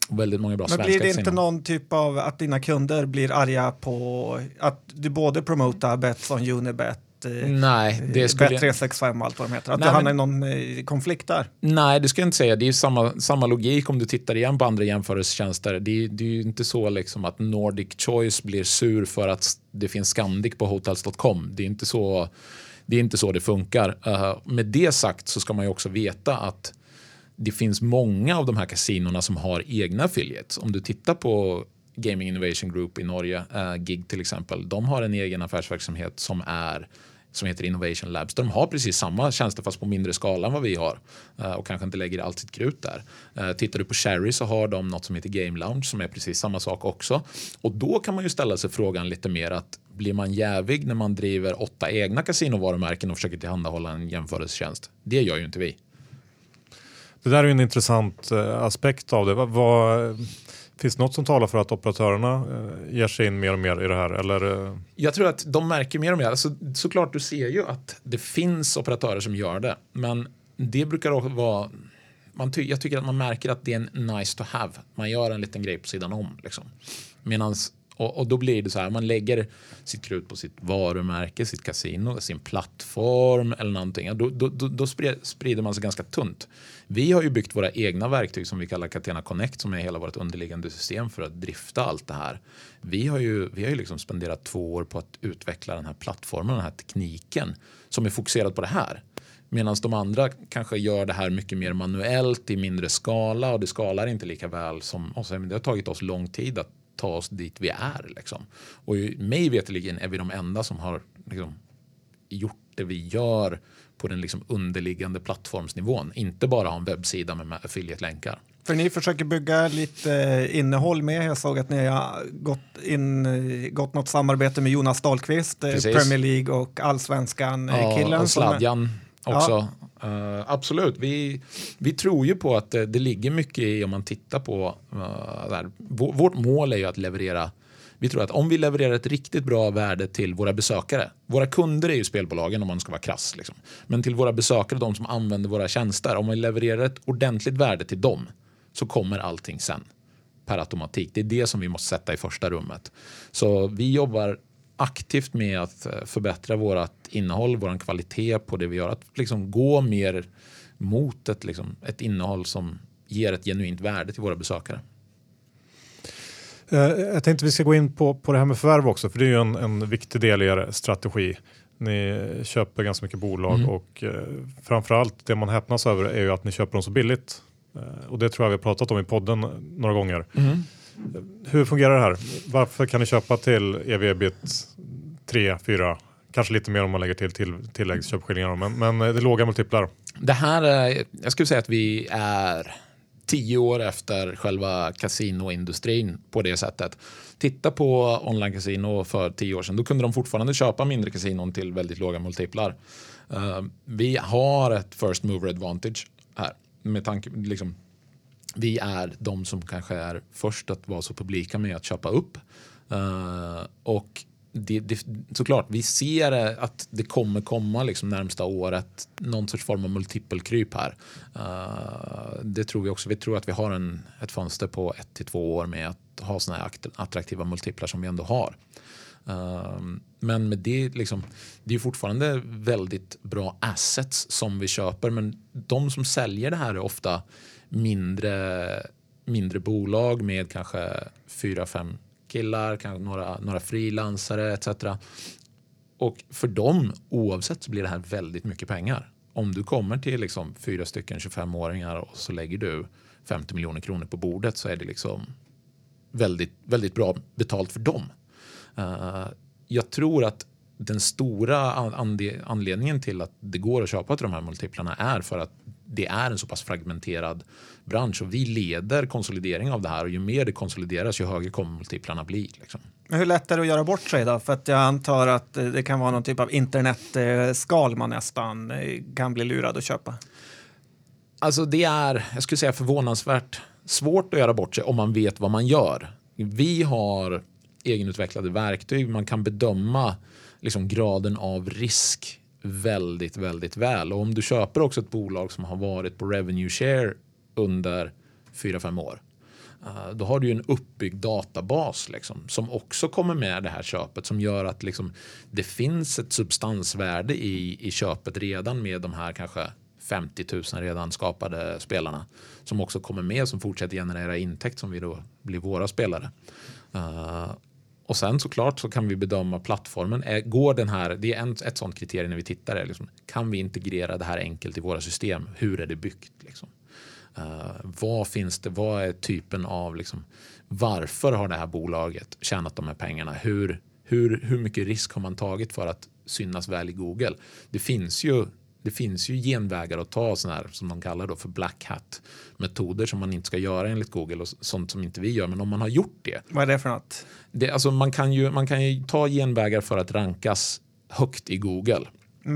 väldigt många bra Men blir det inte någon typ av att dina kunder blir arga på att du både promotar Betsson, Unibet, eh, Nej, det skulle... Bet365 och allt vad de heter. Att Nej, du hamnar men... i någon eh, konflikt där? Nej, det ska jag inte säga. Det är samma, samma logik om du tittar igen på andra jämförelsetjänster. Det, det är ju inte så liksom att Nordic Choice blir sur för att det finns Scandic på hotels.com. Det är inte så det, är inte så det funkar. Uh, med det sagt så ska man ju också veta att det finns många av de här kasinorna som har egna affiliates. Om du tittar på Gaming Innovation Group i Norge, äh, GIG till exempel, de har en egen affärsverksamhet som är som heter Innovation Labs. De har precis samma tjänster fast på mindre skala än vad vi har eh, och kanske inte lägger allt sitt krut där. Eh, tittar du på Cherry så har de något som heter Game Lounge som är precis samma sak också. Och då kan man ju ställa sig frågan lite mer att blir man jävig när man driver åtta egna kasinovarumärken och försöker tillhandahålla en jämförelsetjänst? Det gör ju inte vi. Det där är en intressant eh, aspekt av det. Vad, finns det något som talar för att operatörerna eh, ger sig in mer och mer i det här? Eller? Eh? Jag tror att de märker mer och mer. Alltså, såklart, du ser ju att det finns operatörer som gör det. Men det brukar också vara man ty jag tycker att man märker att det är en nice to have. Man gör en liten grej på sidan om. Liksom. Medan och, och, då blir det så här, man lägger sitt krut på sitt varumärke, sitt kasino, sin plattform eller någonting. Då, då, då, då sprider man sig ganska tunt. Vi har ju byggt våra egna verktyg som vi kallar Catena Connect som är hela vårt underliggande system för att drifta allt det här. Vi har ju, vi har ju liksom spenderat två år på att utveckla den här plattformen, den här tekniken som är fokuserad på det här. Medan de andra kanske gör det här mycket mer manuellt i mindre skala och det skalar inte lika väl som oss. Det har tagit oss lång tid att ta oss dit vi är. Liksom. Och mig veterligen är vi de enda som har liksom, gjort det vi gör på den liksom underliggande plattformsnivån. Inte bara ha en webbsida med affiliate-länkar. För ni försöker bygga lite eh, innehåll med. Jag såg att ni har gått, in, eh, gått något samarbete med Jonas Dahlqvist, eh, Precis. Premier League och allsvenskan-killen. Ja, och Sladjan också. Ja. Uh, absolut, vi, vi tror ju på att det, det ligger mycket i om man tittar på eh, uh, där. Vårt mål är ju att leverera vi tror att om vi levererar ett riktigt bra värde till våra besökare. Våra kunder är ju spelbolagen om man ska vara krass. Liksom. Men till våra besökare, de som använder våra tjänster. Om vi levererar ett ordentligt värde till dem så kommer allting sen per automatik. Det är det som vi måste sätta i första rummet. Så vi jobbar aktivt med att eh, förbättra vårt innehåll, vår kvalitet på det vi gör. Att liksom gå mer mot ett, liksom, ett innehåll som ger ett genuint värde till våra besökare. Eh, jag tänkte vi ska gå in på, på det här med förvärv också, för det är ju en, en viktig del i er strategi. Ni köper ganska mycket bolag mm. och eh, framförallt det man häpnas över är ju att ni köper dem så billigt. Eh, och det tror jag vi har pratat om i podden några gånger. Mm. Hur fungerar det här? Varför kan ni köpa till ev-ebit 3, 4, kanske lite mer om man lägger till, till tilläggsköpeskillingar, men, men eh, det är låga multiplar. Det här är, jag skulle säga att vi är tio år efter själva kasinoindustrin på det sättet. Titta på online-casino för tio år sedan. Då kunde de fortfarande köpa mindre kasinon till väldigt låga multiplar. Uh, vi har ett first mover advantage här. Med tanke, liksom, vi är de som kanske är först att vara så publika med att köpa upp. Uh, och det, det, såklart, vi ser att det kommer komma liksom närmsta året någon sorts form av multipelkryp här. Uh, det tror vi också. Vi tror att vi har en, ett fönster på ett till två år med att ha sådana här attraktiva multiplar som vi ändå har. Uh, men med det, liksom, det är fortfarande väldigt bra assets som vi köper men de som säljer det här är ofta mindre, mindre bolag med kanske fyra, fem killar, kanske några, några frilansare etc. Och för dem, oavsett, så blir det här väldigt mycket pengar. Om du kommer till liksom fyra stycken 25-åringar och så lägger du 50 miljoner kronor på bordet så är det liksom väldigt, väldigt bra betalt för dem. Uh, jag tror att den stora anledningen till att det går att köpa till de här multiplarna är för att det är en så pass fragmenterad bransch och vi leder konsolidering av det här och ju mer det konsolideras ju högre kommer multiplarna bli. Liksom. Men hur lätt är det att göra bort sig då? För att jag antar att det kan vara någon typ av internetskal man nästan eh, kan bli lurad att köpa. Alltså det är, jag skulle säga förvånansvärt svårt att göra bort sig om man vet vad man gör. Vi har egenutvecklade verktyg, man kan bedöma liksom graden av risk väldigt, väldigt väl. Och om du köper också ett bolag som har varit på revenue share under 4-5 år. Eh, då har du ju en uppbyggd databas liksom, som också kommer med det här köpet som gör att liksom, det finns ett substansvärde i, i köpet redan med de här kanske 50 000 redan skapade spelarna som också kommer med som fortsätter generera intäkt som vi då blir våra spelare. Uh, och sen såklart så kan vi bedöma plattformen. Eh, går den här, det är en, ett sånt kriterium när vi tittar. Är liksom, kan vi integrera det här enkelt i våra system? Hur är det byggt? Liksom? Uh, vad finns det? Vad är typen av liksom, varför har det här bolaget tjänat de här pengarna? Hur, hur, hur mycket risk har man tagit för att synas väl i Google? Det finns ju det finns ju genvägar att ta sådana här som de kallar då för black hat metoder som man inte ska göra enligt Google och sånt som inte vi gör. Men om man har gjort det. Vad är det för något? Det, alltså man, kan ju, man kan ju ta genvägar för att rankas högt i Google.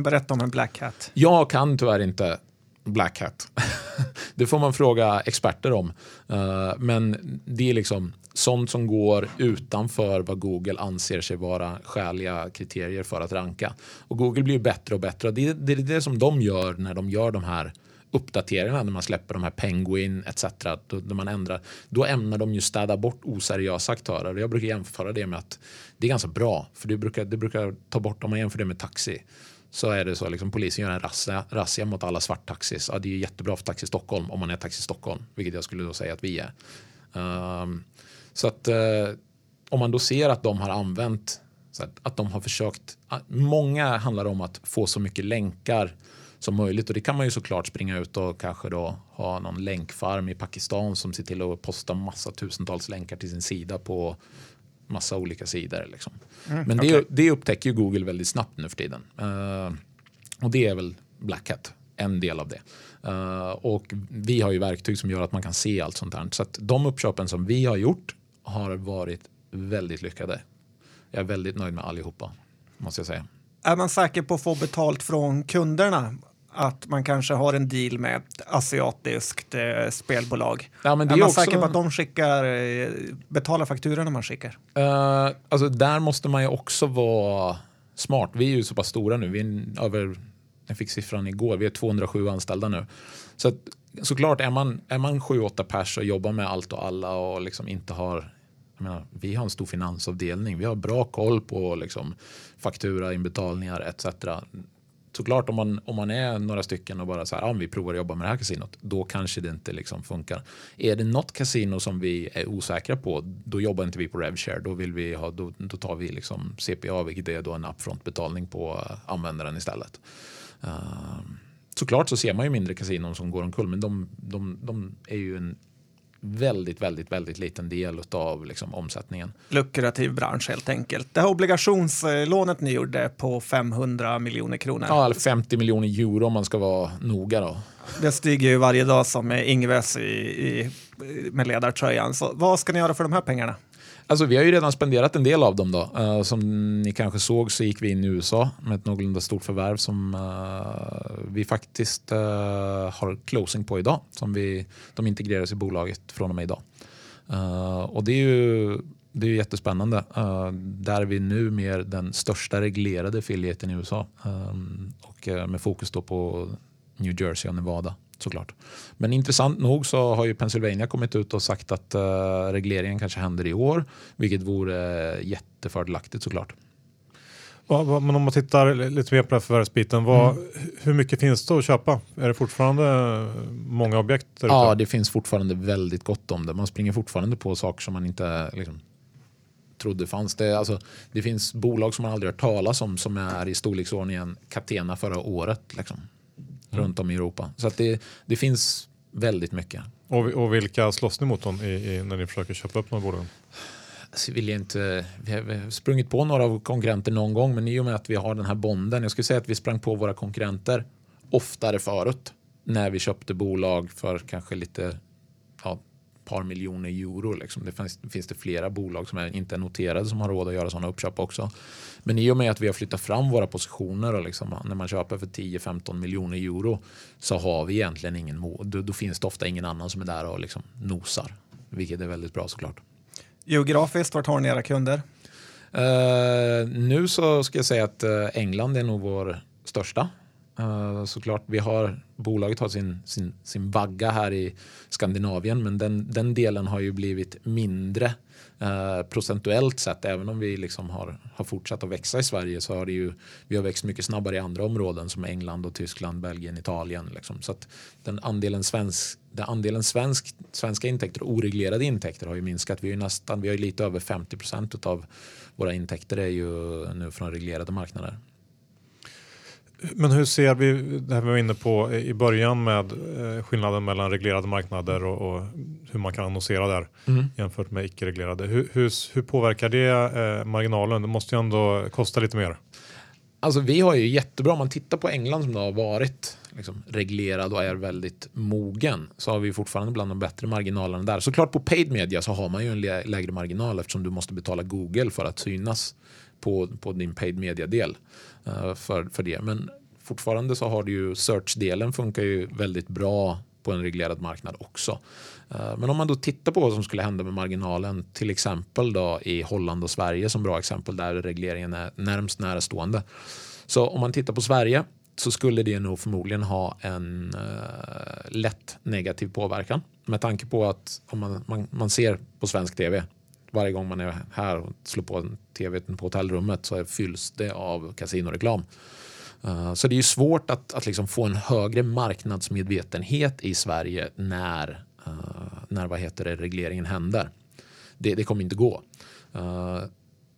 Berätta om en black hat. Jag kan tyvärr inte black hat. det får man fråga experter om. Uh, men det är liksom sånt som går utanför vad Google anser sig vara skäliga kriterier för att ranka. Och Google blir bättre och bättre. Det, det är det som de gör när de gör de här uppdateringarna när man släpper de här Penguin etc. Då, när man ändrar, då ämnar de ju städa bort oseriösa aktörer. Jag brukar jämföra det med att det är ganska bra för det brukar, det brukar ta bort om man jämför det med taxi så är det så liksom polisen gör en razzia, razzia mot alla svarttaxis. Ja, det är jättebra för Taxi Stockholm om man är Taxi Stockholm, vilket jag skulle då säga att vi är. Um, så att uh, om man då ser att de har använt, att, att de har försökt, många handlar om att få så mycket länkar som möjligt och det kan man ju såklart springa ut och kanske då ha någon länkfarm i Pakistan som ser till att posta massa tusentals länkar till sin sida på massa olika sidor. Liksom. Mm, Men det, okay. det upptäcker ju Google väldigt snabbt nu för tiden. Uh, och det är väl Black Hat, en del av det. Uh, och vi har ju verktyg som gör att man kan se allt sånt här. Så att de uppköpen som vi har gjort har varit väldigt lyckade. Jag är väldigt nöjd med allihopa, måste jag säga. Är man säker på att få betalt från kunderna att man kanske har en deal med ett asiatiskt eh, spelbolag. Ja, men det är, är man också... säker på att de skickar, eh, betalar fakturorna man skickar? Uh, alltså där måste man ju också vara smart. Vi är ju så pass stora nu. Vi är över, jag fick siffran igår, vi är 207 anställda nu. Så att, såklart, är man, är man 7-8 pers och jobbar med allt och alla och liksom inte har Menar, vi har en stor finansavdelning. Vi har bra koll på liksom, faktura, inbetalningar etc såklart om man, om man är några stycken och bara så här, ja, vi provar att jobba med det här kasinot, då kanske det inte liksom funkar. Är det något kasino som vi är osäkra på, då jobbar inte vi på RevShare. Då, vill vi ha, då, då tar vi liksom CPA, vilket är då en upfront betalning på eh, användaren istället. Uh, såklart så ser man ju mindre kasinon som går omkull, men de, de, de är ju en väldigt, väldigt, väldigt liten del av liksom, omsättningen. Lukrativ bransch helt enkelt. Det här obligationslånet ni gjorde på 500 miljoner kronor. Ja, eller 50 miljoner euro om man ska vara noga då. Det stiger ju varje dag som Ingves i, i, med ledartröjan. Så vad ska ni göra för de här pengarna? Alltså, vi har ju redan spenderat en del av dem. Då. Uh, som ni kanske såg så gick vi in i USA med ett någorlunda stort förvärv som uh, vi faktiskt uh, har closing på idag. Som vi, de integreras i bolaget från och med idag. och det är ju det är jättespännande. Uh, där är vi nu mer den största reglerade affiliaten i USA. Och uh, med fokus då på New Jersey och Nevada såklart. Men intressant nog så har ju Pennsylvania kommit ut och sagt att uh, regleringen kanske händer i år, vilket vore uh, jättefördelaktigt såklart. Men om man tittar lite mer på den här förvärvsbiten, vad, mm. hur mycket finns det att köpa? Är det fortfarande många objekt? Ja, det finns fortfarande väldigt gott om det. Man springer fortfarande på saker som man inte liksom, trodde fanns. Det, alltså, det finns bolag som man aldrig hört talas om som är i storleksordningen Catena förra året. Liksom, mm. Runt om i Europa. Så att det, det finns väldigt mycket. Och, och vilka slåss ni mot dem i, i, när ni försöker köpa upp de här bolagen? Alltså, vill inte, vi har sprungit på några av konkurrenter någon gång men i och med att vi har den här bonden. Jag skulle säga att vi sprang på våra konkurrenter oftare förut. När vi köpte bolag för kanske lite par miljoner euro. Liksom. Det finns, finns det flera bolag som är inte är noterade som har råd att göra sådana uppköp också. Men i och med att vi har flyttat fram våra positioner och liksom, när man köper för 10-15 miljoner euro så har vi egentligen ingen då, då finns det ofta ingen annan som är där och liksom nosar. Vilket är väldigt bra såklart. Geografiskt, vart har ni era kunder? Uh, nu så ska jag säga att uh, England är nog vår största. Uh, såklart, vi har, bolaget har sin, sin, sin vagga här i Skandinavien men den, den delen har ju blivit mindre uh, procentuellt sett. Även om vi liksom har, har fortsatt att växa i Sverige så har det ju, vi har växt mycket snabbare i andra områden som England, och Tyskland, Belgien, Italien. Liksom. Så att den andelen, svensk, den andelen svensk, svenska intäkter och oreglerade intäkter har ju minskat. Vi, är nästan, vi har lite över 50 procent av våra intäkter är ju nu från reglerade marknader. Men hur ser vi, det här vi var inne på i början med eh, skillnaden mellan reglerade marknader och, och hur man kan annonsera där mm. jämfört med icke-reglerade. Hur, hur, hur, påverkar det eh, marginalen? Det måste ju ändå kosta lite mer. Alltså vi har ju jättebra, om man tittar på England som har varit liksom, reglerad och är väldigt mogen så har vi fortfarande bland de bättre marginalerna där. Såklart på paid media så har man ju en lägre marginal eftersom du måste betala Google för att synas på, på din paid media-del. Uh, för, för det. Men fortfarande så har du ju search-delen funkar ju väldigt bra på en reglerad marknad också. Eh, men om man då tittar på vad som skulle hända med marginalen till exempel då i Holland och Sverige som bra exempel där regleringen är närmst närstående. Så om man tittar på Sverige så skulle det nog förmodligen ha en uh, lätt negativ påverkan med tanke på att om man, man, man ser på svensk tv varje gång man är här och slår på tv på hotellrummet så fylls det av kasinoreklam. Eh, så det är ju svårt att, att liksom få en högre marknadsmedvetenhet i Sverige när, eh, när vad heter det, regleringen händer. Det, det kommer inte gå. Eh,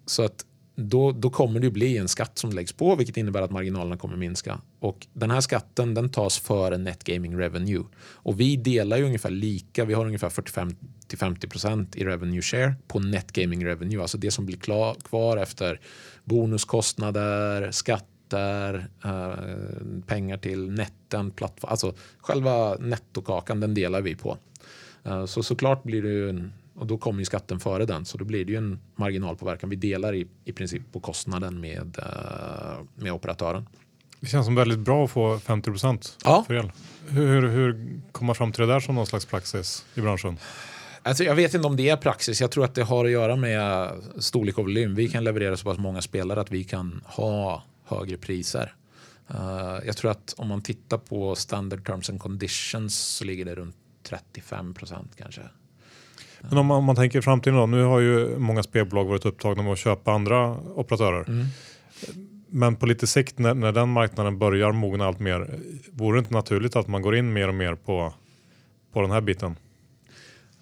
så att då, då kommer det bli en skatt som läggs på vilket innebär att marginalerna kommer minska. Och den här skatten den tas före net gaming revenue. Och vi delar ju ungefär lika, vi har ungefär 45 50% i revenue share på net gaming revenue, alltså det som blir klar, kvar efter bonuskostnader, skatter, eh, pengar till netten, plattform, alltså själva nettokakan den delar vi på. Eh, så såklart blir det en och då kommer ju skatten före den så då blir det ju en marginalpåverkan. Vi delar i, i princip på kostnaden med, uh, med operatören. Det känns som väldigt bra att få 50 procent ja. för el. Hur, hur, hur kommer man fram till det där som någon slags praxis i branschen? Alltså jag vet inte om det är praxis. Jag tror att det har att göra med storlek och volym. Vi kan leverera så pass många spelare att vi kan ha högre priser. Uh, jag tror att om man tittar på standard terms and conditions så ligger det runt 35 procent kanske. Men om man, om man tänker framtiden då. Nu har ju många spelbolag varit upptagna med att köpa andra operatörer. Mm. Men på lite sikt när, när den marknaden börjar mogna allt mer. Vore det inte naturligt att man går in mer och mer på, på den här biten?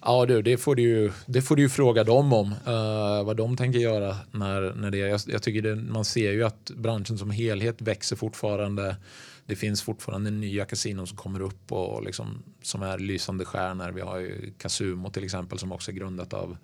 Ja du, det får du ju, det får du ju fråga dem om. Uh, vad de tänker göra när, när det jag, jag tycker det, man ser ju att branschen som helhet växer fortfarande det finns fortfarande nya kasinon som kommer upp och liksom, som är lysande stjärnor. Vi har ju Casumo till exempel som också är grundat av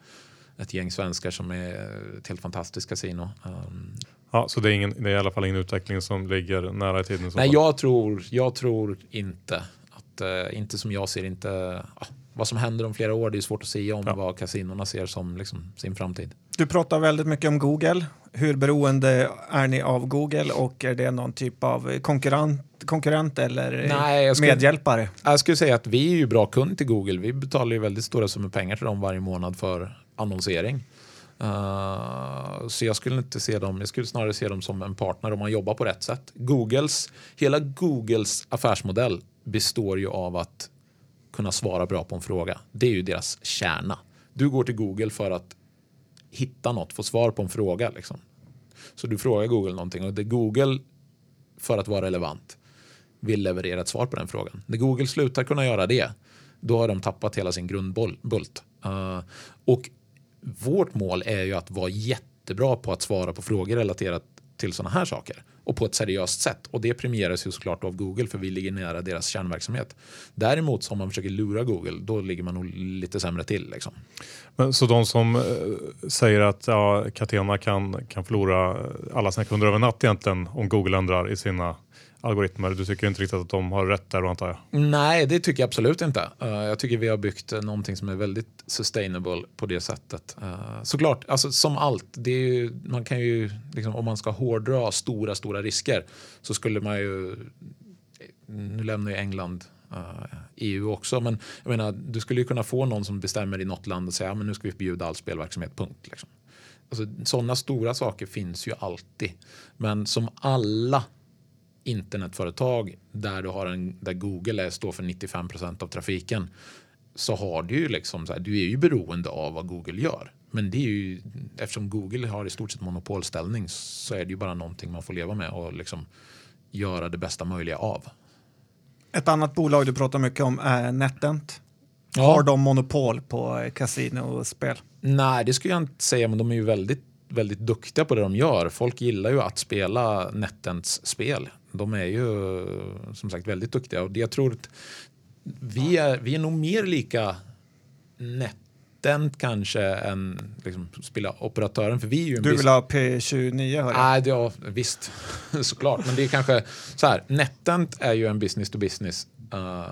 ett gäng svenskar som är ett helt fantastiskt kasino. Um, ja, så det är, ingen, det är i alla fall ingen utveckling som ligger nära i tiden? Nej, jag tror, jag tror inte att, uh, inte som jag ser inte, uh, vad som händer om flera år, det är svårt att säga om ja. vad kasinorna ser som liksom, sin framtid. Du pratar väldigt mycket om Google. Hur beroende är ni av Google och är det någon typ av konkurrent, konkurrent eller Nej, jag skulle, medhjälpare? Jag skulle säga att vi är ju bra kund till Google. Vi betalar ju väldigt stora summor pengar till dem varje månad för annonsering. Uh, så jag skulle inte se dem, jag skulle snarare se dem som en partner om man jobbar på rätt sätt. Googles, hela Googles affärsmodell består ju av att kunna svara bra på en fråga. Det är ju deras kärna. Du går till Google för att hitta något, få svar på en fråga. Liksom. Så du frågar Google någonting och det Google, för att vara relevant, vill leverera ett svar på den frågan. När Google slutar kunna göra det, då har de tappat hela sin grundbult. Uh, och vårt mål är ju att vara jättebra på att svara på frågor relaterat till sådana här saker och på ett seriöst sätt. Och det premieras ju såklart av Google för vi ligger nära deras kärnverksamhet. Däremot om man försöker lura Google, då ligger man nog lite sämre till. Liksom. Men, så de som äh, säger att ja, Catena kan, kan förlora alla sina kunder över natt egentligen om Google ändrar i sina algoritmer. Du tycker inte riktigt att de har rätt där antar jag? Nej, det tycker jag absolut inte. Eh, jag tycker vi har byggt eh, någonting som är väldigt sustainable på det sättet. Eh, såklart, alltså, som allt, det är ju, man kan ju, liksom, om man ska hårdra stora, stora risker så skulle man ju, nu lämnar ju England EU också. Men jag menar, du skulle ju kunna få någon som bestämmer i något land och säga men nu ska vi förbjuda all spelverksamhet, punkt. Liksom. Alltså, sådana stora saker finns ju alltid. Men som alla internetföretag där, du har en, där Google är, står för 95% av trafiken så har du ju liksom så här, du är ju beroende av vad Google gör. Men det är ju, eftersom Google har i stort sett monopolställning så är det ju bara någonting man får leva med och liksom göra det bästa möjliga av. Ett annat bolag du pratar mycket om är NetEnt. Ja. Har de monopol på kasino och spel? Nej, det skulle jag inte säga, men de är ju väldigt, väldigt duktiga på det de gör. Folk gillar ju att spela NetEnts spel de är ju som sagt väldigt duktiga och jag tror att vi är, vi är nog mer lika NetEnt kanske än liksom, spela operatören. För vi är ju du vill ha P29 hör jag. Nej, ja, visst, såklart. Men det är kanske så här. NetEnt är ju en business to business uh,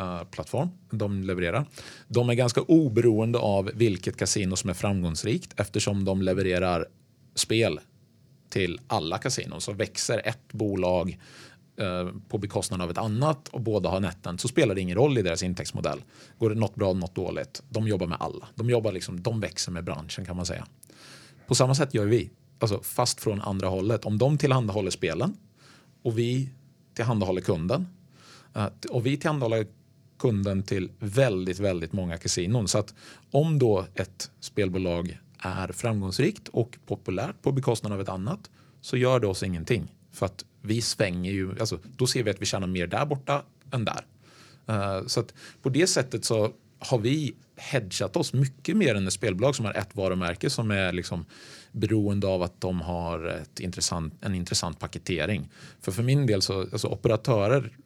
uh, plattform de levererar. De är ganska oberoende av vilket kasino som är framgångsrikt eftersom de levererar spel till alla kasinon. Så växer ett bolag eh, på bekostnad av ett annat och båda har netten så spelar det ingen roll i deras intäktsmodell. Går det något bra något dåligt? De jobbar med alla. De, jobbar liksom, de växer med branschen kan man säga. På samma sätt gör vi, alltså fast från andra hållet. Om de tillhandahåller spelen och vi tillhandahåller kunden eh, och vi tillhandahåller kunden till väldigt, väldigt många kasinon. Så att om då ett spelbolag är framgångsrikt och populärt på bekostnad av ett annat så gör det oss ingenting. För att vi svänger ju, alltså, då ser vi att vi tjänar mer där borta än där. Uh, så att på det sättet så har vi hedgat oss mycket mer än ett spelbolag som har ett varumärke som är liksom beroende av att de har ett intressant, en intressant paketering. För för min del så, alltså operatörer,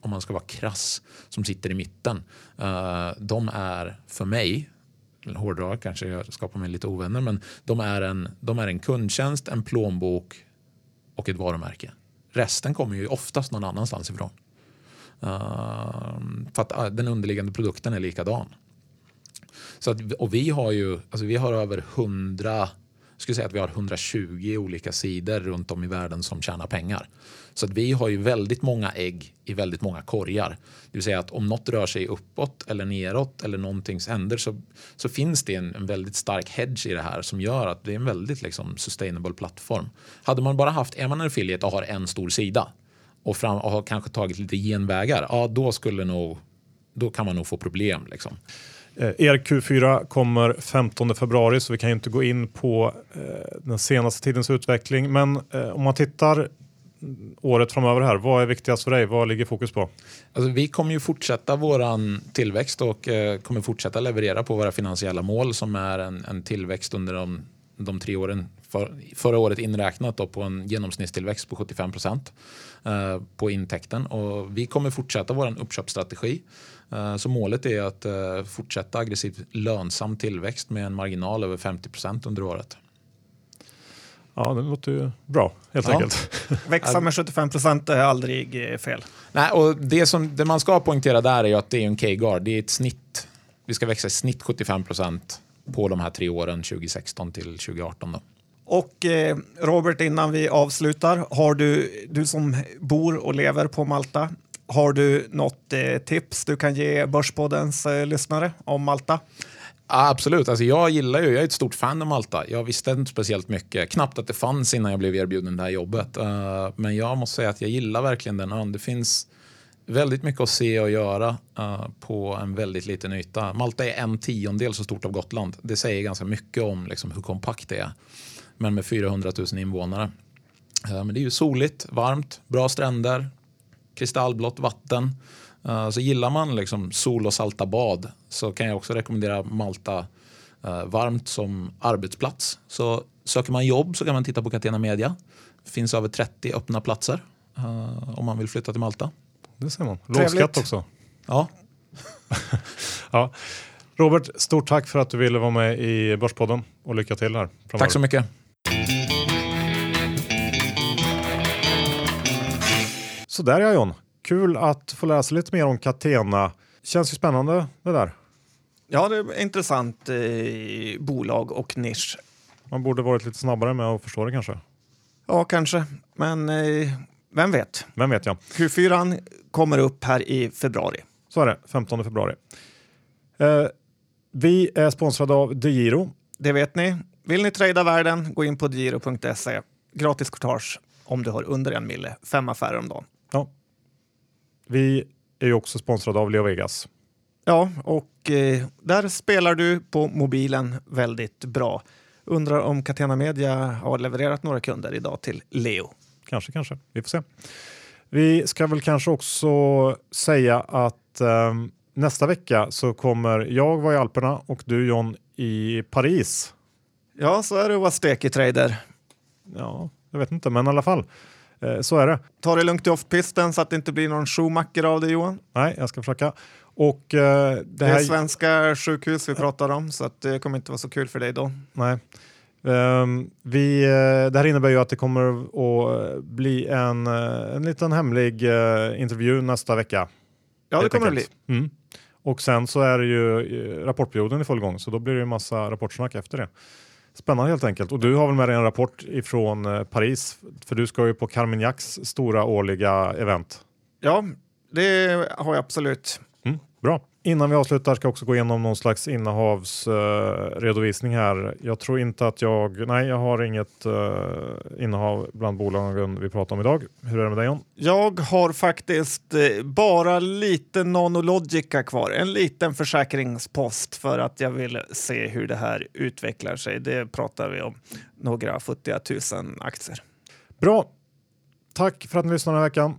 om man ska vara krass, som sitter i mitten, uh, de är för mig hårdra kanske jag skapar mig lite ovänner, men de är, en, de är en kundtjänst, en plånbok och ett varumärke. Resten kommer ju oftast någon annanstans ifrån. Uh, för att uh, den underliggande produkten är likadan. Så att, och vi har ju alltså vi har över 100 skulle säga att vi har 120 olika sidor runt om i världen som tjänar pengar. Så att vi har ju väldigt många ägg i väldigt många korgar. Det vill säga att om något rör sig uppåt eller neråt eller någonting händer så, så finns det en, en väldigt stark hedge i det här som gör att det är en väldigt liksom, sustainable plattform. Hade man bara haft, är man en affiliate och har en stor sida och, fram, och har kanske tagit lite genvägar, ja då skulle nog, då kan man nog få problem. Liksom. Eh, er Q4 kommer 15 februari så vi kan ju inte gå in på eh, den senaste tidens utveckling. Men eh, om man tittar året framöver här, vad är viktigast för dig? Vad ligger fokus på? Alltså, vi kommer ju fortsätta våran tillväxt och eh, kommer fortsätta leverera på våra finansiella mål som är en, en tillväxt under de, de tre åren för, förra året inräknat då på en genomsnittstillväxt på 75 procent eh, på intäkten. Och vi kommer fortsätta vår uppköpsstrategi. Eh, så målet är att eh, fortsätta aggressivt lönsam tillväxt med en marginal över 50 procent under året. Ja, det låter ju bra helt ja. enkelt. Växa med 75 procent är aldrig eh, fel. Nej, och det, som, det man ska poängtera där är ju att det är en K-guard. Det är ett snitt. Vi ska växa i snitt 75 procent på de här tre åren 2016 till 2018. Då. Och eh, Robert, innan vi avslutar, har du, du som bor och lever på Malta, har du något eh, tips du kan ge Börspoddens eh, lyssnare om Malta? Ja, absolut. Alltså, jag gillar ju, jag är ett stort fan av Malta. Jag visste inte speciellt mycket. Knappt att det fanns innan jag blev erbjuden det här jobbet. Uh, men jag måste säga att jag gillar verkligen den ön. Det finns väldigt mycket att se och göra uh, på en väldigt liten yta. Malta är en tiondel så stort av Gotland. Det säger ganska mycket om liksom, hur kompakt det är. Men med 400 000 invånare. Uh, men det är ju soligt, varmt, bra stränder, kristallblått vatten. Uh, så gillar man liksom sol och salta bad så kan jag också rekommendera Malta uh, varmt som arbetsplats. Så söker man jobb så kan man titta på Catena Media. Det finns över 30 öppna platser uh, om man vill flytta till Malta. Det ser man. Låg skatt också. Ja. ja. Robert, stort tack för att du ville vara med i Börspodden och lycka till här framöver. Tack så mycket. Så där ja John. Kul att få läsa lite mer om Catena. Känns ju spännande det där. Ja, det är intressant eh, bolag och nisch. Man borde varit lite snabbare med att förstå det kanske. Ja, kanske. Men eh, vem vet? Vem vet ja. Q4 kommer upp här i februari. Så är det, 15 februari. Eh, vi är sponsrade av DeGiro. Det vet ni. Vill ni trada världen, gå in på degiro.se. Gratis courtage om du har under en mille. Fem affärer om dagen. Ja. Vi är ju också sponsrade av Leo Vegas. Ja, och eh, där spelar du på mobilen väldigt bra. Undrar om Catena Media har levererat några kunder idag till Leo. Kanske, kanske. Vi får se. Vi ska väl kanske också säga att eh, nästa vecka så kommer jag vara i Alperna och du John i Paris. Ja, så är det att vara stekig trader. Ja, jag vet inte, men i alla fall. Eh, så är det. Ta det lugnt i off-pisten så att det inte blir någon Schumacher av det Johan. Nej, jag ska försöka. Och, eh, det, det, är svenska sjukhus vi pratar om så att det kommer inte vara så kul för dig då. Nej. Um, vi, uh, det här innebär ju att det kommer att bli en, en liten hemlig uh, intervju nästa vecka. Ja, det kommer det bli. Mm. Och sen så är det ju rapportperioden i full gång så då blir det en massa rapportsnack efter det. Spännande helt enkelt. Och du har väl med dig en rapport ifrån Paris för du ska ju på Carmignacs stora årliga event. Ja, det har jag absolut. Mm, bra. Innan vi avslutar ska jag också gå igenom någon slags innehavsredovisning uh, här. Jag tror inte att jag, nej jag har inget uh, innehav bland bolagen vi pratar om idag. Hur är det med dig John? Jag har faktiskt uh, bara lite Nanologica kvar, en liten försäkringspost för att jag vill se hur det här utvecklar sig. Det pratar vi om några futtiga tusen aktier. Bra. Tack för att ni lyssnade den här veckan.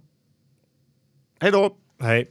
Hej då! Hej!